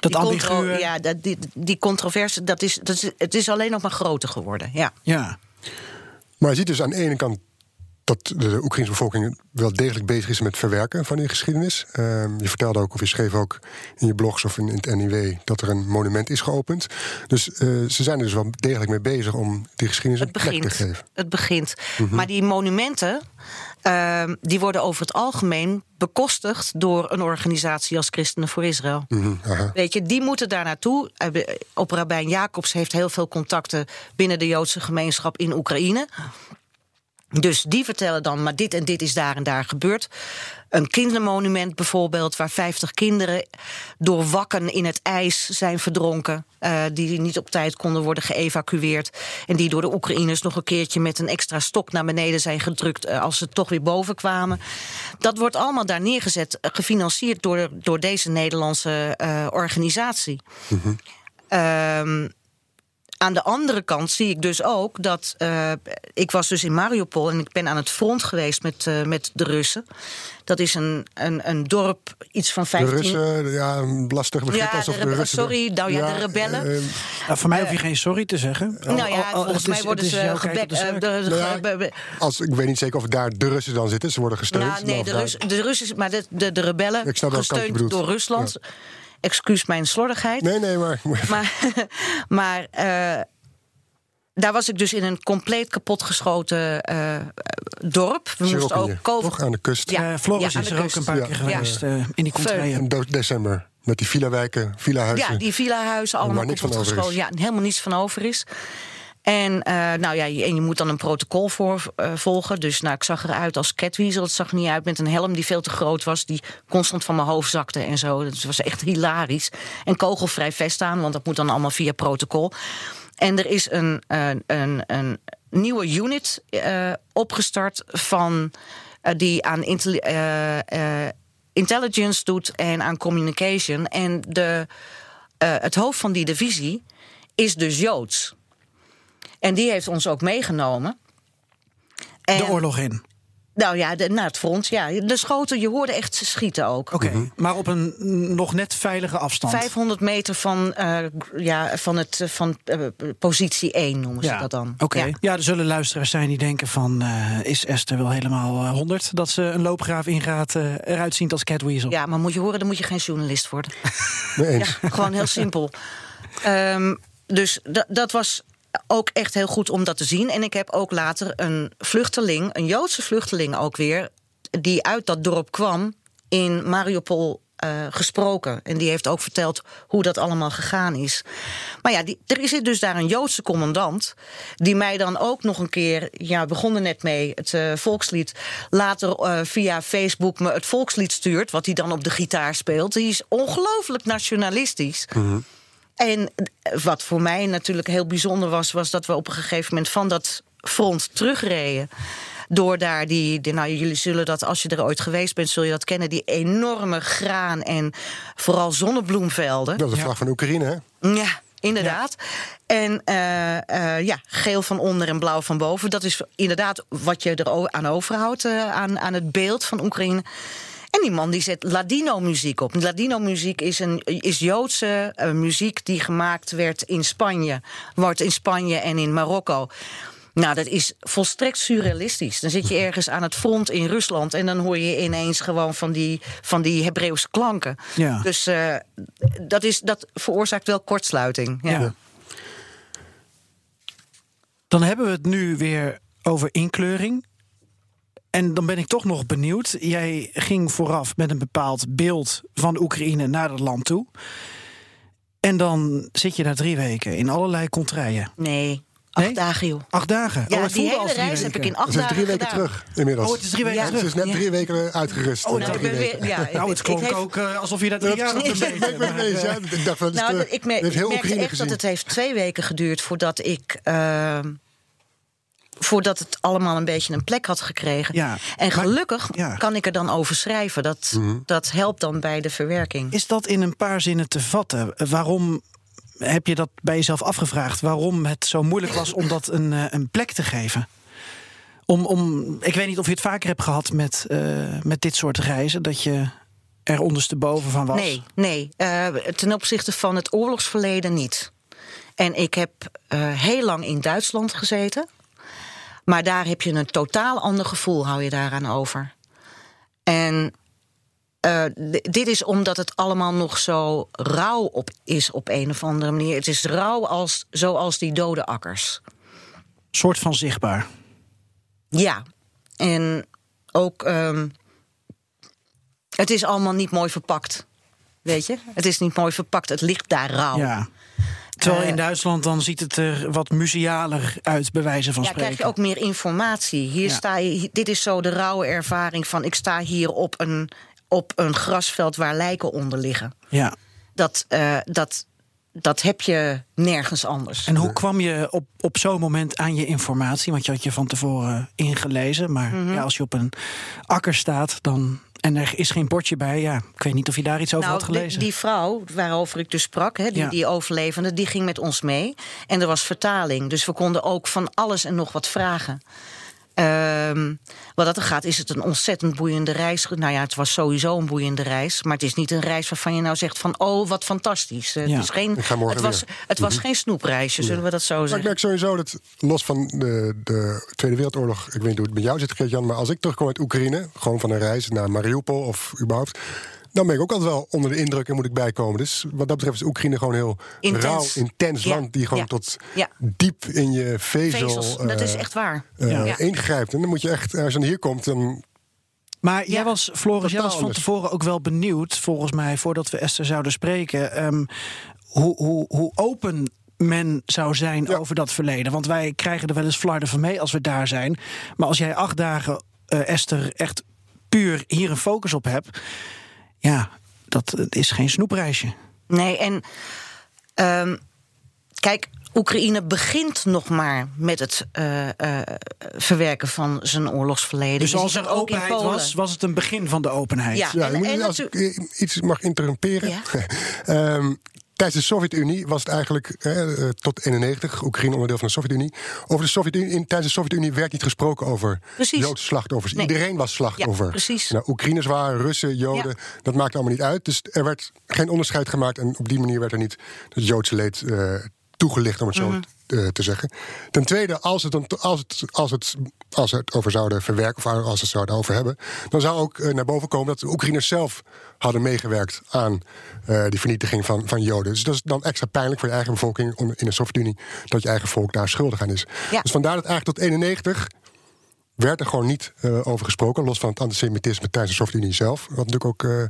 dat die ambiguë... Ja, dat, die, die controverse, dat is, dat is, het is alleen nog maar groter geworden. Ja. ja. Maar je ziet dus aan de ene kant dat de Oekraïnse bevolking wel degelijk bezig is met verwerken van die geschiedenis. Uh, je vertelde ook, of je schreef ook in je blogs of in, in het NIW, dat er een monument is geopend. Dus uh, ze zijn er dus wel degelijk mee bezig om die geschiedenis het een begint, plek te geven. Het begint. Mhm. Mm -hmm. Maar die monumenten, uh, die worden over het algemeen bekostigd door een organisatie als Christenen voor Israël. Mm -hmm, Weet je, die moeten daar naartoe. Op Rabijn Jacobs heeft heel veel contacten binnen de Joodse gemeenschap in Oekraïne. Dus die vertellen dan, maar dit en dit is daar en daar gebeurd. Een kindermonument bijvoorbeeld, waar 50 kinderen door wakken in het ijs zijn verdronken. Uh, die niet op tijd konden worden geëvacueerd. En die door de Oekraïners nog een keertje met een extra stok naar beneden zijn gedrukt. Uh, als ze toch weer boven kwamen. Dat wordt allemaal daar neergezet, uh, gefinancierd door, door deze Nederlandse organisatie. Mm -hmm. Aan de andere kant zie ik dus ook dat. Uh, ik was dus in Mariupol en ik ben aan het front geweest met, uh, met de Russen. Dat is een, een, een dorp, iets van 15. De Russen, ja, een lastig begrip ja, alsof de, de Russen. Sorry, nou ja, ja de rebellen. Uh, nou, voor mij hoef je geen sorry te zeggen. Nou ja, al, volgens mij is, worden ze gebekt. Nou als, ik weet niet zeker of daar de Russen dan zitten. Ze worden gesteund. Nou, nee, de, Rus, de Russen, maar de, de, de rebellen, gesteund door Rusland. Ja. Excuus mijn slordigheid. Nee, nee, maar. Maar, maar uh, daar was ik dus in een compleet kapotgeschoten uh, dorp. We moesten ook. Toch aan de kust. Ja, uh, Floris ja, is er kust. ook een paar ja. keer geweest uh, in die contraien. In december. Met die villa-wijken, villa-huizen. Ja, die villa-huizen allemaal niks van over is. Ja, helemaal niets van over is. En, eh, nou ja, je, en je moet dan een protocol voor, eh, volgen. Dus nou, ik zag eruit als catweasel. Het zag niet uit met een helm die veel te groot was. Die constant van mijn hoofd zakte en zo. Dat was echt hilarisch. En kogelvrij vest aan, want dat moet dan allemaal via protocol. En er is een, een, een, nieuwe unit opgestart van... Die aan intelli intelligence doet en aan communication. En de, het hoofd van die divisie is dus Joods. En die heeft ons ook meegenomen. En, de oorlog in? Nou ja, de, naar het front, ja. De schoten, je hoorde echt schieten ook. Oké, okay, maar op een nog net veilige afstand? 500 meter van, uh, ja, van, het, van uh, positie 1 noemen ja. ze dat dan. Oké, okay. ja. ja. er zullen luisteraars zijn die denken van... Uh, is Esther wel helemaal 100 dat ze een loopgraaf ingaat eruit ziet als Catweasel? Ja, maar moet je horen, dan moet je geen journalist worden. Nee ja, gewoon heel simpel. um, dus dat was ook echt heel goed om dat te zien. En ik heb ook later een vluchteling, een Joodse vluchteling ook weer, die uit dat dorp kwam, in Mariupol uh, gesproken. En die heeft ook verteld hoe dat allemaal gegaan is. Maar ja, die, er is dus daar een Joodse commandant. die mij dan ook nog een keer. Ja, we begonnen net mee, het uh, volkslied. later uh, via Facebook me het volkslied stuurt. wat hij dan op de gitaar speelt. Die is ongelooflijk nationalistisch. Mm. En wat voor mij natuurlijk heel bijzonder was, was dat we op een gegeven moment van dat front terugreden. Door daar die, die, nou jullie zullen dat, als je er ooit geweest bent, zul je dat kennen, die enorme graan en vooral zonnebloemvelden. Dat is de vlag ja. van Oekraïne, hè? Ja, inderdaad. Ja. En uh, uh, ja, geel van onder en blauw van boven. Dat is inderdaad wat je er aan overhoudt, uh, aan, aan het beeld van Oekraïne. En die man die zet Ladino-muziek op. Ladino-muziek is, een, is Joodse uh, muziek die gemaakt werd in Spanje. Wordt in Spanje en in Marokko. Nou, dat is volstrekt surrealistisch. Dan zit je ergens aan het front in Rusland en dan hoor je ineens gewoon van die, van die Hebreeuwse klanken. Ja. Dus uh, dat, is, dat veroorzaakt wel kortsluiting. Ja. ja. Dan hebben we het nu weer over inkleuring. En dan ben ik toch nog benieuwd. Jij ging vooraf met een bepaald beeld van Oekraïne naar dat land toe. En dan zit je daar drie weken in allerlei contraien. Nee, acht nee? dagen joh. Acht dagen? Ja, oh, die hele reis heb ik in acht dagen drie weken gedaan. terug inmiddels. Oh, het is drie weken Ja. Het is terug. net drie weken uitgerust. Oh, nou, ik ben weken. weer- ja, Nou, het ik- klonk ik ook eh, alsof je daar drie jaar Dat hebt. Ik dacht, dat is Nou, te- ik, me, heeft heel ik echt gezien. dat het heeft twee weken geduurd voordat ik. uh, voordat het allemaal een beetje een plek had gekregen. Ja, En maar- gelukkig ja. kan ik er dan over schrijven. Dat, Mhm. dat helpt dan bij de verwerking. Is dat in een paar zinnen te vatten? Waarom heb je dat bij jezelf afgevraagd? Waarom het zo moeilijk was om dat een, eh, een plek te geven? Om, om, ik weet niet of je het vaker hebt gehad met, eh, met dit soort reizen, dat je er ondersteboven van was. Nee, nee. eh, ten opzichte van het oorlogsverleden niet. En ik heb eh, heel lang in Duitsland gezeten. Maar daar heb je een totaal ander gevoel, hou je daaraan over. En eh, dit is omdat het allemaal nog zo rauw op is op een of andere manier. Het is rauw als, zoals die dode akkers. soort van zichtbaar. Ja, en ook. ehm, het is allemaal niet mooi verpakt. Weet je? Het is niet mooi verpakt. Het ligt daar rauw. Ja. Terwijl Eh, in Duitsland dan ziet het er wat musealer uit, bij wijze van Ja, spreken. krijg je ook meer informatie. Hier Ja. sta je, dit is zo de rauwe ervaring van... ik sta hier op een, op een grasveld waar lijken onder liggen. Ja. Dat, eh, dat, dat heb je nergens anders. En hoe kwam je op, op zo'n moment aan je informatie? Want je had je van tevoren ingelezen. Maar Mhm. ja, als je op een akker staat dan, en er is geen bordje bij... ja, ik weet niet of je daar iets over nou, had die, gelezen. die vrouw waarover ik dus sprak, hè, die, Ja. die overlevende, die ging met ons mee. En er was vertaling. Dus we konden ook van alles en nog wat vragen. Ehm, wat dat er gaat, is het een ontzettend boeiende reis. Nou ja, het was sowieso een boeiende reis. Maar het is niet een reis waarvan je nou zegt van... oh, wat fantastisch. Ja. Het, is geen, het was, weer. het was geen snoepreisje, zullen we dat zo Maar ik zeggen. merk sowieso dat, los van de, de Tweede Wereldoorlog... ik weet niet hoe het met jou zit, Gert-Jan... maar als ik terugkom uit Oekraïne, gewoon van een reis naar Mariupol of überhaupt... dan ben ik ook altijd wel onder de indruk en moet ik bijkomen. Dus wat dat betreft is Oekraïne gewoon heel Intens. rauw, intens Ja, land... die gewoon ja, tot ja. diep in je vezel Vezels, dat is eh, echt waar. eh, Ja. ingrijpt. En dan moet je echt, als je dan hier komt... dan Maar jij Ja. was, Floris, jij was van tevoren ook wel benieuwd, volgens mij, voordat we Esther zouden spreken. ehm, hoe, hoe, hoe open men zou zijn over dat verleden. Want wij krijgen er wel eens flarden van mee als we daar zijn. Maar als jij acht dagen, uh, Esther, echt puur hier een focus op hebt. Ja, dat is geen snoepreisje. Nee, en um, kijk, Oekraïne begint nog maar met het uh, uh, verwerken van zijn oorlogsverleden. Dus als er openheid was, was het een begin van de openheid. Ja, ja en, en, als ik iets mag interrumperen. Ja? um, Tijdens de Sovjet-Unie was het eigenlijk eh, tot 91, Oekraïne onderdeel van de Sovjet-Unie. Over de Sovjet-Unie, tijdens de Sovjet-Unie werd niet gesproken over precies. Joodse slachtoffers. Iedereen was slachtoffer. Ja, precies. Nou, Oekraïners waren, Russen, Joden, dat maakte allemaal niet uit. Dus er werd geen onderscheid gemaakt en op die manier werd er niet het Joodse leed uh, toegelicht, om het zo mm -hmm. Te, te zeggen. Ten tweede, als het, als, het, als, het, als het over zouden verwerken, of als ze het zouden over hebben, dan zou ook uh, naar boven komen dat de Oekraïners zelf hadden meegewerkt aan uh, die vernietiging van, van Joden. Dus dat is dan extra pijnlijk voor je eigen bevolking in de Sovjet-Unie dat je eigen volk daar schuldig aan is. Ja. Dus vandaar dat eigenlijk tot 91 werd er gewoon niet uh, over gesproken. Los van het antisemitisme tijdens de Sovjet-Unie zelf. Wat natuurlijk ook uh,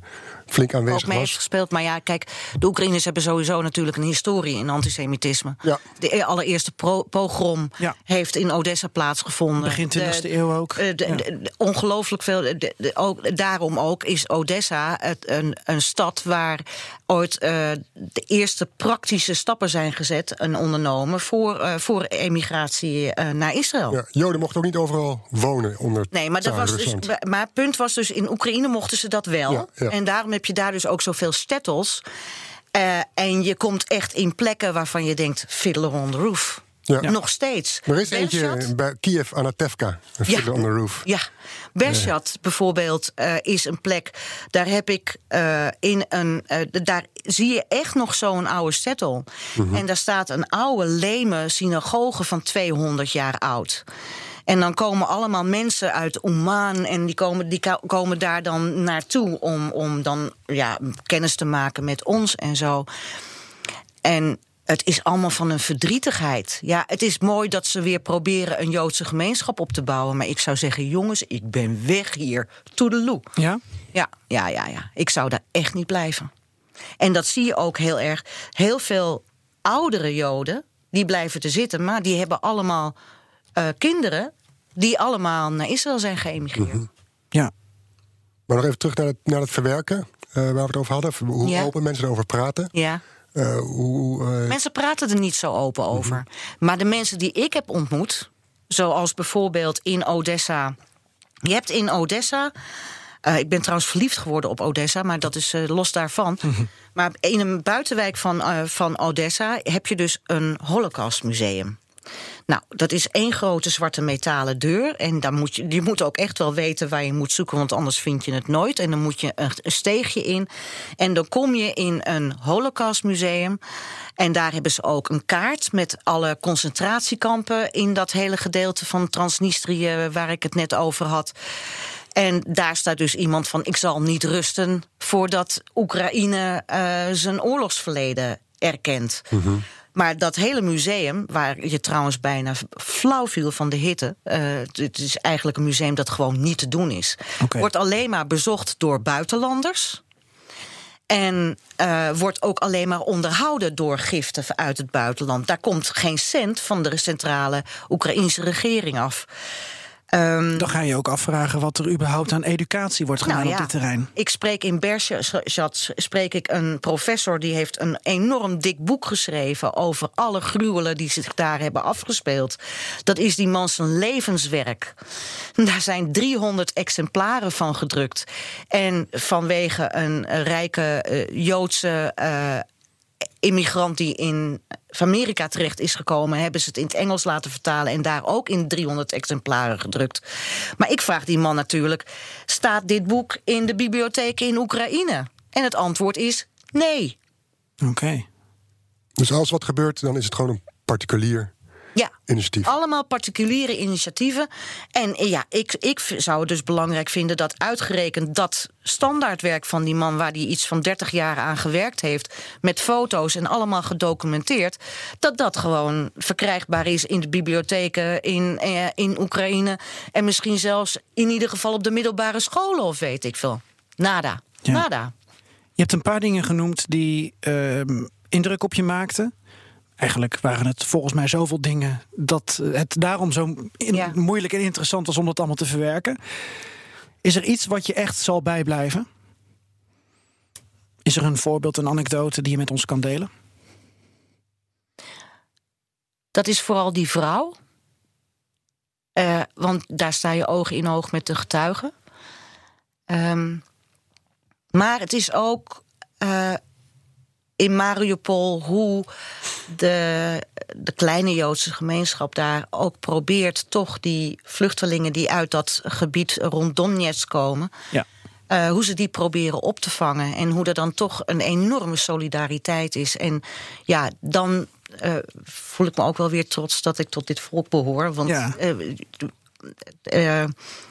flink aanwezig ook mee was. heeft gespeeld. Maar ja, kijk, de Oekraïners hebben sowieso natuurlijk een historie in antisemitisme. Ja. De allereerste pogrom ja. heeft in Odessa plaatsgevonden. Begin 20e eeuw ook. De, de, ongelooflijk veel. De, ook, daarom ook is Odessa het, een, een stad waar ooit de eerste praktische stappen zijn gezet en ondernomen voor, voor emigratie naar Israël. Ja, Joden mochten ook niet overal wonen onder Nee, maar, dat was dus, maar het punt was dus, in Oekraïne mochten ze dat wel. Ja, ja. En daarom heb je daar dus ook zoveel stettels. Uh, en je komt echt in plekken waarvan je denkt, fiddler on the roof. Ja. Nog steeds. Er is eentje bij Kiev, Anatevka, een Ja. fiddler on the roof. Ja, Beshat bijvoorbeeld uh, is een plek. Daar heb ik uh, in een. Uh, daar zie je echt nog zo'n oude settle. Mhm. En daar staat een oude leme synagoge van 200 jaar oud. En dan komen allemaal mensen uit Oman en die komen, die komen daar dan naartoe om, om dan ja, kennis te maken met ons en zo. En het is allemaal van een verdrietigheid. Ja, het is mooi dat ze weer proberen een Joodse gemeenschap op te bouwen. Maar ik zou zeggen, jongens, ik ben weg hier. Toedeloe. Ja? Ja, ja, ja, ja. Ik zou daar echt niet blijven. En dat zie je ook heel erg. Heel veel oudere Joden, die blijven te zitten... maar die hebben allemaal uh, kinderen die allemaal naar Israël zijn geëmigreerd. Mhm. Ja. Maar nog even terug naar het, naar het verwerken, uh, waar we het over hadden. Hoe Ja. open mensen erover praten. Ja. Uh, hoe, uh, Mensen praten er niet zo open over. Maar de mensen die ik heb ontmoet, zoals bijvoorbeeld in Odessa. Je hebt in Odessa. Uh, ik ben trouwens verliefd geworden op Odessa, maar dat is uh, los daarvan. Maar in een buitenwijk van, uh, van Odessa heb je dus een Holocaustmuseum. Nou, dat is één grote zwarte metalen deur. En daar moet je, je moet ook echt wel weten waar je moet zoeken, want anders vind je het nooit. En dan moet je een, steegje in. En dan kom je in een Holocaustmuseum. En daar hebben ze ook een kaart met alle concentratiekampen in dat hele gedeelte van Transnistrië waar ik het net over had. En daar staat dus iemand van: ik zal niet rusten voordat Oekraïne uh, zijn oorlogsverleden erkent. Mhm. Maar dat hele museum, waar je trouwens bijna flauw viel van de hitte. Uh, het is eigenlijk een museum dat gewoon niet te doen is. Wordt alleen maar bezocht door buitenlanders. En uh, wordt ook alleen maar onderhouden door giften uit het buitenland. Daar komt geen cent van de centrale Oekraïnse regering af. Um, Dan ga je ook afvragen wat er überhaupt aan educatie wordt gedaan nou ja, op dit terrein. Ik spreek in Bershad spreek ik een professor die heeft een enorm dik boek geschreven over alle gruwelen die zich daar hebben afgespeeld. Dat is die man zijn levenswerk. Daar zijn 300 exemplaren van gedrukt. En vanwege een rijke uh, Joodse uh, immigrant die in Amerika terecht is gekomen, hebben ze het in het Engels laten vertalen en daar ook in 300 exemplaren gedrukt. Maar ik vraag die man natuurlijk: staat dit boek in de bibliotheek in Oekraïne? En het antwoord is nee. Oké. Okay. Dus als wat gebeurt, dan is het gewoon een particulier ja, initiatief. allemaal particuliere initiatieven. En ja, ik, ik zou het dus belangrijk vinden dat uitgerekend dat standaardwerk van die man, waar hij iets van 30 jaar aan gewerkt heeft, met foto's en allemaal gedocumenteerd, dat dat gewoon verkrijgbaar is in de bibliotheken in, eh, in Oekraïne. En misschien zelfs in ieder geval op de middelbare scholen, of weet ik veel. Nada. Ja. Nada. Je hebt een paar dingen genoemd die uh, indruk op je maakten Eigenlijk waren het volgens mij zoveel dingen dat het daarom zo in- Ja. moeilijk en interessant was om dat allemaal te verwerken. Is er iets wat je echt zal bijblijven? Is er een voorbeeld, een anekdote die je met ons kan delen? Dat is vooral die vrouw. Eh, want daar sta je oog in oog met de getuigen. Ehm, maar het is ook eh, in Mariupol hoe de, de kleine Joodse gemeenschap daar ook probeert toch die vluchtelingen die uit dat gebied rond Donetsk komen. Ja. eh, hoe ze die proberen op te vangen. En hoe er dan toch een enorme solidariteit is. En ja, dan eh, voel ik me ook wel weer trots dat ik tot dit volk behoor. Want Ja. eh,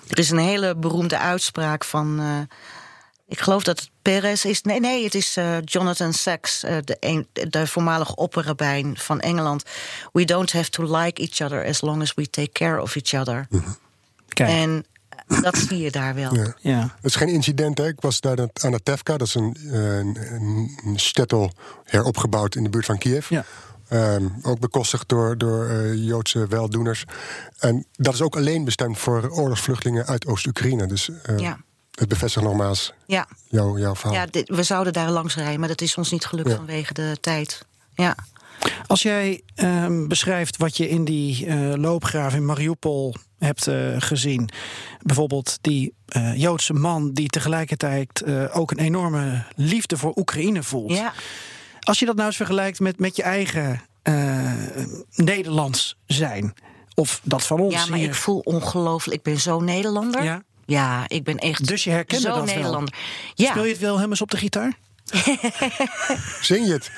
er is een hele beroemde uitspraak van. Ik geloof dat het Perez is. Nee, nee, het is eh, Jonathan Sachs, eh, de, een, de voormalig opperrabijn van Engeland. We don't have to like each other as long as we take care of each other. Kijk, En eh, dat zie je daar wel. Ja. ja. Het is geen incident, hè? Ik was daar aan de Tevka, dat is een, eh, een, een shtetl heropgebouwd in de buurt van Kiev. Ja. Ehm, ook bekostigd door, door eh, Joodse weldoeners. En dat is ook alleen bestemd voor oorlogsvluchtelingen uit Oost-Oekraïne. Dus eh, Ja. Het bevestigt nogmaals Ja, jouw, jouw verhaal. ja dit- we zouden daar langs rijden, maar dat is ons niet gelukt Ja. vanwege de tijd. Ja. Als jij ehm, beschrijft wat je in die eh, loopgraaf in Mariupol hebt eh, gezien. Bijvoorbeeld die eh, Joodse man die tegelijkertijd eh, ook een enorme liefde voor Oekraïne voelt. ja. Als je dat nou eens vergelijkt met, met je eigen eh, Nederlands zijn. Of dat van ons Ja, maar hier. ik voel ongelooflijk. Ik ben zo Nederlander. Ja? Ja, ik ben echt Dus je herkende zo dat wel? Nederlander. Ja, Speel je het wel helemaal eens op de gitaar? Zing je het?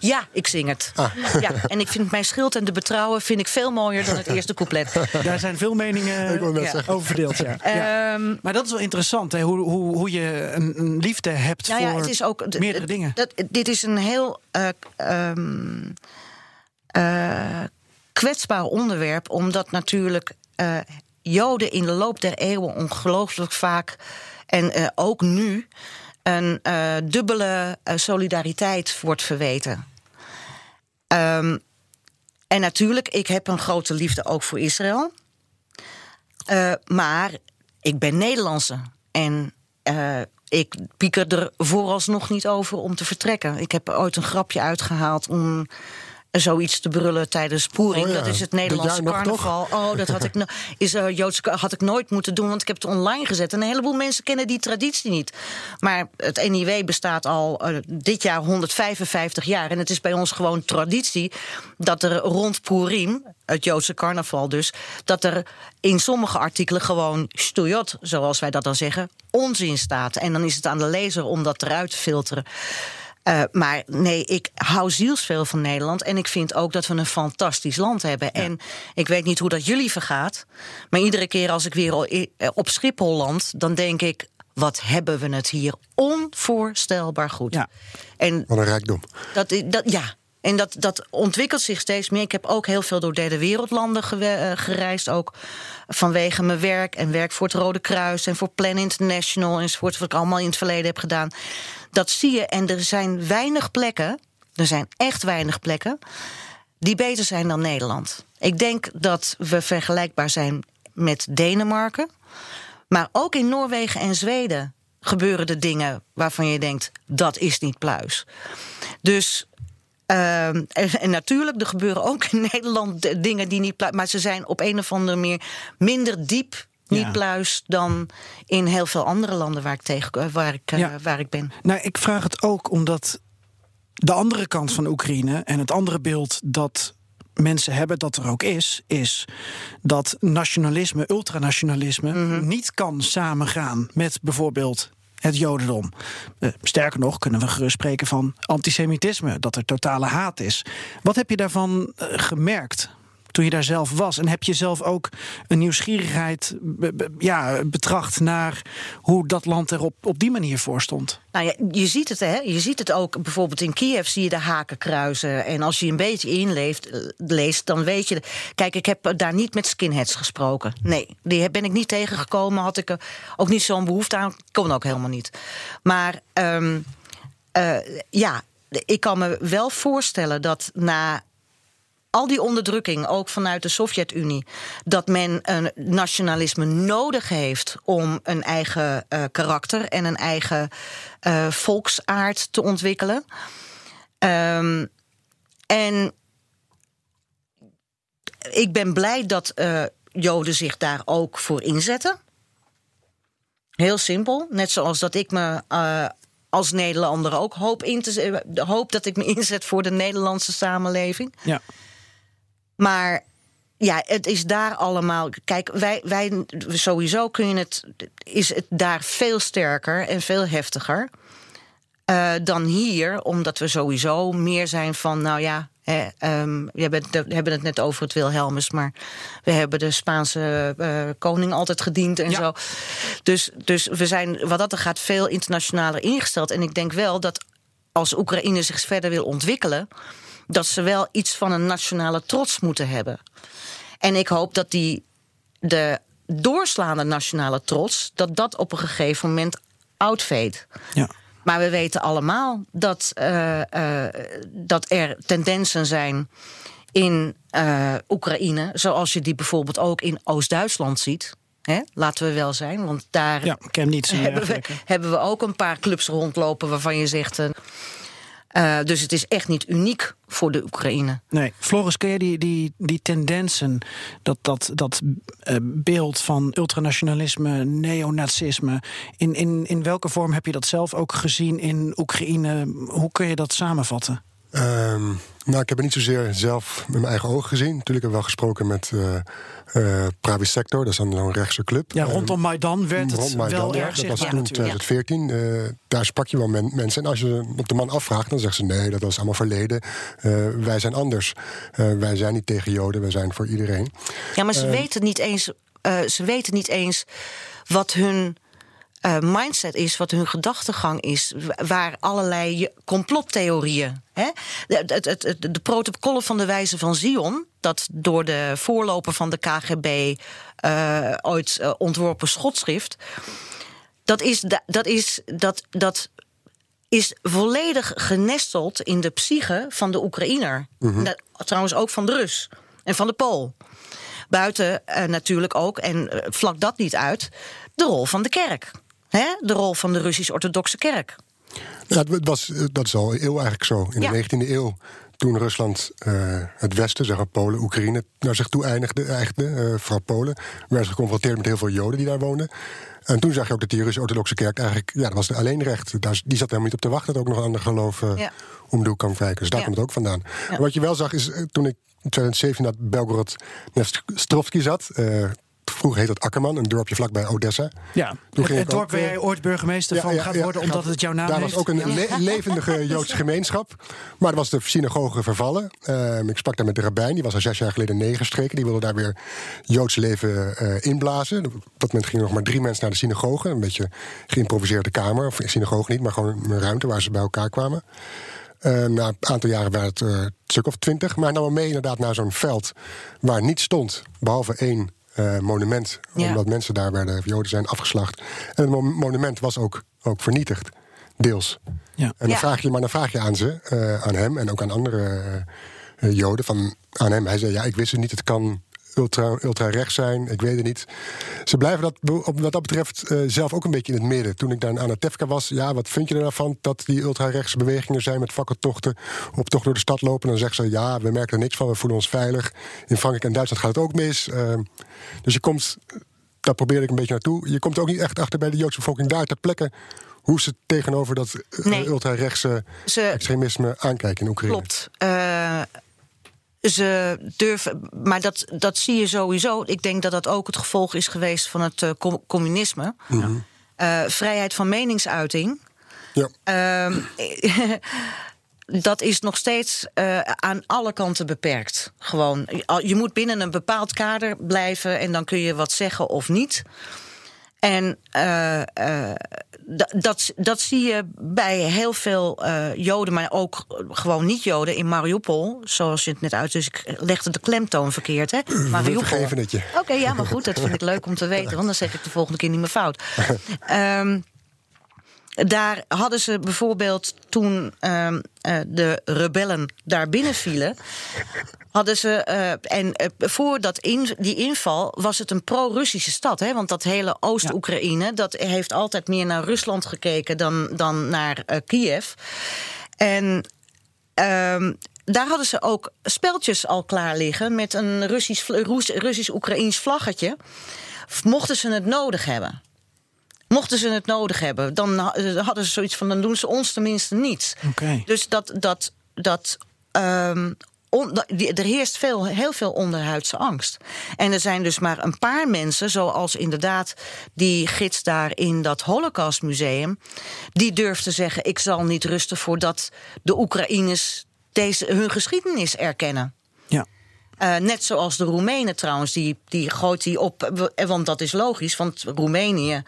ja, ik zing het. Ah. Ja, en ik vind mijn schild en de betrouwen vind ik veel mooier dan het eerste couplet. Daar zijn veel meningen Ja. over verdeeld. Ja. Ja. Ehm, Maar dat is wel interessant, hè? Hoe, hoe, hoe je een, een liefde hebt nou ja, voor het is ook meerdere dingen. Dat, dit is een heel eh, ehm, eh, kwetsbaar onderwerp, omdat natuurlijk eh, Joden in de loop der eeuwen ongelooflijk vaak en eh, ook nu een eh, dubbele eh, solidariteit wordt verweten. Ehm, en natuurlijk, ik heb een grote liefde ook voor Israël. Maar ik ben Nederlandse. En ik pieker er vooralsnog niet over om te vertrekken. Ik heb ooit een grapje uitgehaald om zoiets te brullen tijdens Poering. Oh ja, Dat is het Nederlandse carnaval. Oh, dat had ik, no- is, Joodse, ka- had ik nooit moeten doen, want ik heb het online gezet. En een heleboel mensen kennen die traditie niet. Maar het NIW bestaat al eh, dit jaar 155 jaar. En het is bij ons gewoon traditie dat er rond Purim, het Joodse carnaval dus, dat er in sommige artikelen gewoon stoyot, zoals wij dat dan zeggen, onzin staat. En dan is het aan de lezer om dat eruit te filteren. Eh, maar nee, ik hou zielsveel van Nederland. En ik vind ook dat we een fantastisch land hebben. En ik weet niet hoe dat jullie vergaat. Maar iedere keer als ik weer eh, op Schiphol land, dan denk ik. Wat hebben we het hier onvoorstelbaar goed. Ja. En Wat een rijkdom. dat, dat, ja, en dat, dat ontwikkelt zich steeds meer. Ik heb ook heel veel door derde wereldlanden eh, gereisd. Ook vanwege mijn werk en werk voor het Rode Kruis en voor Plan International enzovoort. Wat ik allemaal in het verleden heb gedaan. Dat zie je. En er zijn weinig plekken. Er zijn echt weinig plekken. die beter zijn dan Nederland. Ik denk dat we vergelijkbaar zijn met Denemarken. Maar ook in Noorwegen en Zweden gebeuren er dingen waarvan je denkt: dat is niet pluis. Dus. ehm, en, natuurlijk, er gebeuren ook in Nederland dingen die niet. Maar ze zijn op een of andere manier minder diep niet Ja. pluis dan in heel veel andere landen waar ik, tegen, eh, waar ik, eh, waar ik ben. Nou, ik vraag het ook omdat de andere kant van Oekraïne en het andere beeld dat mensen hebben dat er ook is, is dat nationalisme, ultranationalisme, niet kan samengaan met bijvoorbeeld het Jodendom. Eh, sterker nog, kunnen we gerust spreken van antisemitisme, dat er totale haat is. Wat heb je daarvan gemerkt? Toen je daar zelf was. En heb je zelf ook een nieuwsgierigheid ja, betracht naar hoe dat land er op, op die manier voor stond? Nou ja, je ziet het, hè? Je ziet het ook bijvoorbeeld in Kiev zie je de hakenkruisen. En als je een beetje inleeft, eh, leest, dan weet je. Kijk, ik heb daar niet met skinheads gesproken. Nee, die ben ik niet tegengekomen. Had ik ook niet zo'n behoefte aan. Kon ook helemaal niet. Maar ehm, eh, ja. ik kan me wel voorstellen dat na al die onderdrukking, ook vanuit de Sovjet-Unie, dat men een nationalisme nodig heeft om een eigen uh, karakter en een eigen uh, volksaard te ontwikkelen. Um, en ik ben blij dat uh, Joden zich daar ook voor inzetten. Heel simpel. Net zoals dat ik me als Nederlander ook hoop, in te, hoop dat ik me inzet voor de Nederlandse samenleving. Ja. Maar ja, het is daar allemaal. Kijk, wij, wij sowieso kun je het. Is het daar veel sterker en veel heftiger. Uh, dan hier, omdat we sowieso meer zijn van, nou ja, hè, um, we, hebben het, we hebben het net over het Wilhelmus, maar we hebben de Spaanse uh, koning altijd gediend en ja. zo. Dus, dus we zijn wat dat er gaat veel internationaler ingesteld. En ik denk wel dat als Oekraïne zich verder wil ontwikkelen, dat ze wel iets van een nationale trots moeten hebben. En ik hoop dat die de doorslaande nationale trots, dat dat op een gegeven moment uitveet. Ja. Maar we weten allemaal dat, uh, uh, dat er tendensen zijn in uh, Oekraïne, zoals je die bijvoorbeeld ook in Oost-Duitsland ziet. Hè? Laten we wel zijn, want daar ja, niet hebben, we, hebben we ook een paar clubs rondlopen waarvan je zegt. Uh, dus het is echt niet uniek voor de Oekraïne. Nee. Floris, ken je die, die, die tendensen, dat, dat, dat uh, beeld van ultranationalisme, neonazisme... In, in, in welke vorm heb je dat zelf ook gezien in Oekraïne? Hoe kun je dat samenvatten? Um, nou, ik heb het niet zozeer zelf met mijn eigen ogen gezien. Natuurlijk heb ik wel gesproken met uh, uh, Pravi Sector, dat is dan een rechtse club. Ja, rondom Maidan werd het Maidan, wel ja, erg Dat was toen 2014. Uh, daar sprak je wel men, mensen. En als je op de man afvraagt, dan zeggen ze... nee, dat was allemaal verleden. wij zijn anders. wij zijn niet tegen Joden, wij zijn voor iedereen. Ja, maar ze weten niet eens... ze weten niet eens wat hun uh, mindset is, wat hun gedachtegang is, waar allerlei complottheorieën. Hè? De, de, protocollen van de wijze van Zion, dat door de voorloper van de KGB uh, ooit uh, ontworpen schotschrift, dat is, dat is, dat, dat is volledig genesteld in de psyche van de Oekraïner. Mm -hmm. Trouwens ook van de Rus en van de Pool. Buiten uh, natuurlijk ook, en vlak dat niet uit, de rol van de kerk. Hè? De rol van de Russisch-Orthodoxe kerk. Ja, het was, dat is al eeuw eigenlijk zo. In ja. de 19e eeuw, toen Rusland uh, het Westen, zeg maar Polen, Oekraïne, naar zich toe eindigde, eigde, uh, vooral Polen, werden ze geconfronteerd met heel veel Joden die daar woonden. En toen zag je ook dat die Russisch-Orthodoxe kerk eigenlijk, ja, dat was alleen recht. Daar, die zat helemaal niet op te wachten dat ook nog een ander geloof uh, ja. om de hoek kan wrijken. Dus daar ja. komt het ook vandaan. Ja. Wat je wel zag is, toen ik in 2017 naar Belgorod Nestrovsky zat, Vroeger heet dat Akkerman, een dorpje vlakbij Odessa. Ja, Toen het, het dorp waar jij ooit burgemeester ja, van ja, gaat ja, worden... omdat het jouw naam daar heeft. Daar was ook een le levendige Joodse gemeenschap. Maar er was de synagoge vervallen. Uh, ik sprak daar met de rabbijn, die was al zes jaar geleden neergestreken. Die wilde daar weer Joods leven uh, inblazen. Op dat moment gingen nog maar drie mensen naar de synagoge. Een beetje geïmproviseerde kamer, of synagoge niet... maar gewoon een ruimte waar ze bij elkaar kwamen. Uh, na een aantal jaren waren het uh, een stuk of twintig. Maar namen mee inderdaad naar zo'n veld waar niets stond... behalve één uh, monument. Ja. Omdat mensen daar werden, Joden zijn afgeslacht. En het monument was ook, ook vernietigd, deels. Ja. En dan, Ja. vraag je, maar dan vraag je aan ze, uh, aan hem en ook aan andere uh, Joden, van, aan hem. Hij zei, ja, ik wist het niet, het kan ultra, ultra rechts zijn, ik weet het niet. Ze blijven dat, wat dat betreft uh, zelf ook een beetje in het midden. Toen ik daar in Anatevka was, ja, wat vind je er nou van dat die ultra-rechtse bewegingen zijn met fakkeltochten op tocht door de stad lopen? En dan zeggen ze, ja, we merken er niks van, we voelen ons veilig. In Frankrijk en Duitsland gaat het ook mis. Uh, dus je komt, daar probeer ik een beetje naartoe, je komt ook niet echt achter bij de Joodse bevolking daar ter plekke hoe ze tegenover dat Nee. ultra-rechtse Ze- extremisme aankijken in Oekraïne. Klopt. Eh, ze durven, maar dat, dat zie je sowieso. Ik denk dat dat ook het gevolg is geweest van het eh, com- communisme. Eh, vrijheid van meningsuiting. Ja. Ehm, dat is nog steeds eh, aan alle kanten beperkt. Gewoon, je moet binnen een bepaald kader blijven en dan kun je wat zeggen of niet. En eh, eh, dat, dat zie je bij heel veel eh, Joden, maar ook gewoon niet-Joden in Mariupol. Zoals je het net uit. Dus ik legde de klemtoon verkeerd, hè? Mariupol. Oké, ja, maar goed, dat vind ik leuk om te weten, want dan zeg ik de volgende keer niet meer fout. Ehm, daar hadden ze bijvoorbeeld toen ehm, eh, de rebellen daar binnenvielen. Hadden ze, eh, en uh, voor dat in, die inval was het een pro-Russische stad. Hè? Want dat hele Oost-Oekraïne dat heeft altijd meer naar Rusland gekeken dan, dan naar Kiev. En ehm, daar hadden ze ook speltjes al klaar liggen met een Russisch-Oekraïns vlaggetje. Mochten ze het nodig hebben. Mochten ze het nodig hebben, dan hadden ze zoiets van: dan doen ze ons tenminste niets. Okay. Dus dat. dat, dat um, er heerst veel, heel veel onderhuidse angst. En er zijn dus maar een paar mensen, zoals inderdaad die gids daar in dat Holocaustmuseum, die durft te zeggen: Ik zal niet rusten voordat de Oekraïners deze, hun geschiedenis erkennen. Ja. Uh, net zoals de Roemenen trouwens, die, die gooit die op. Want dat is logisch, want Roemenië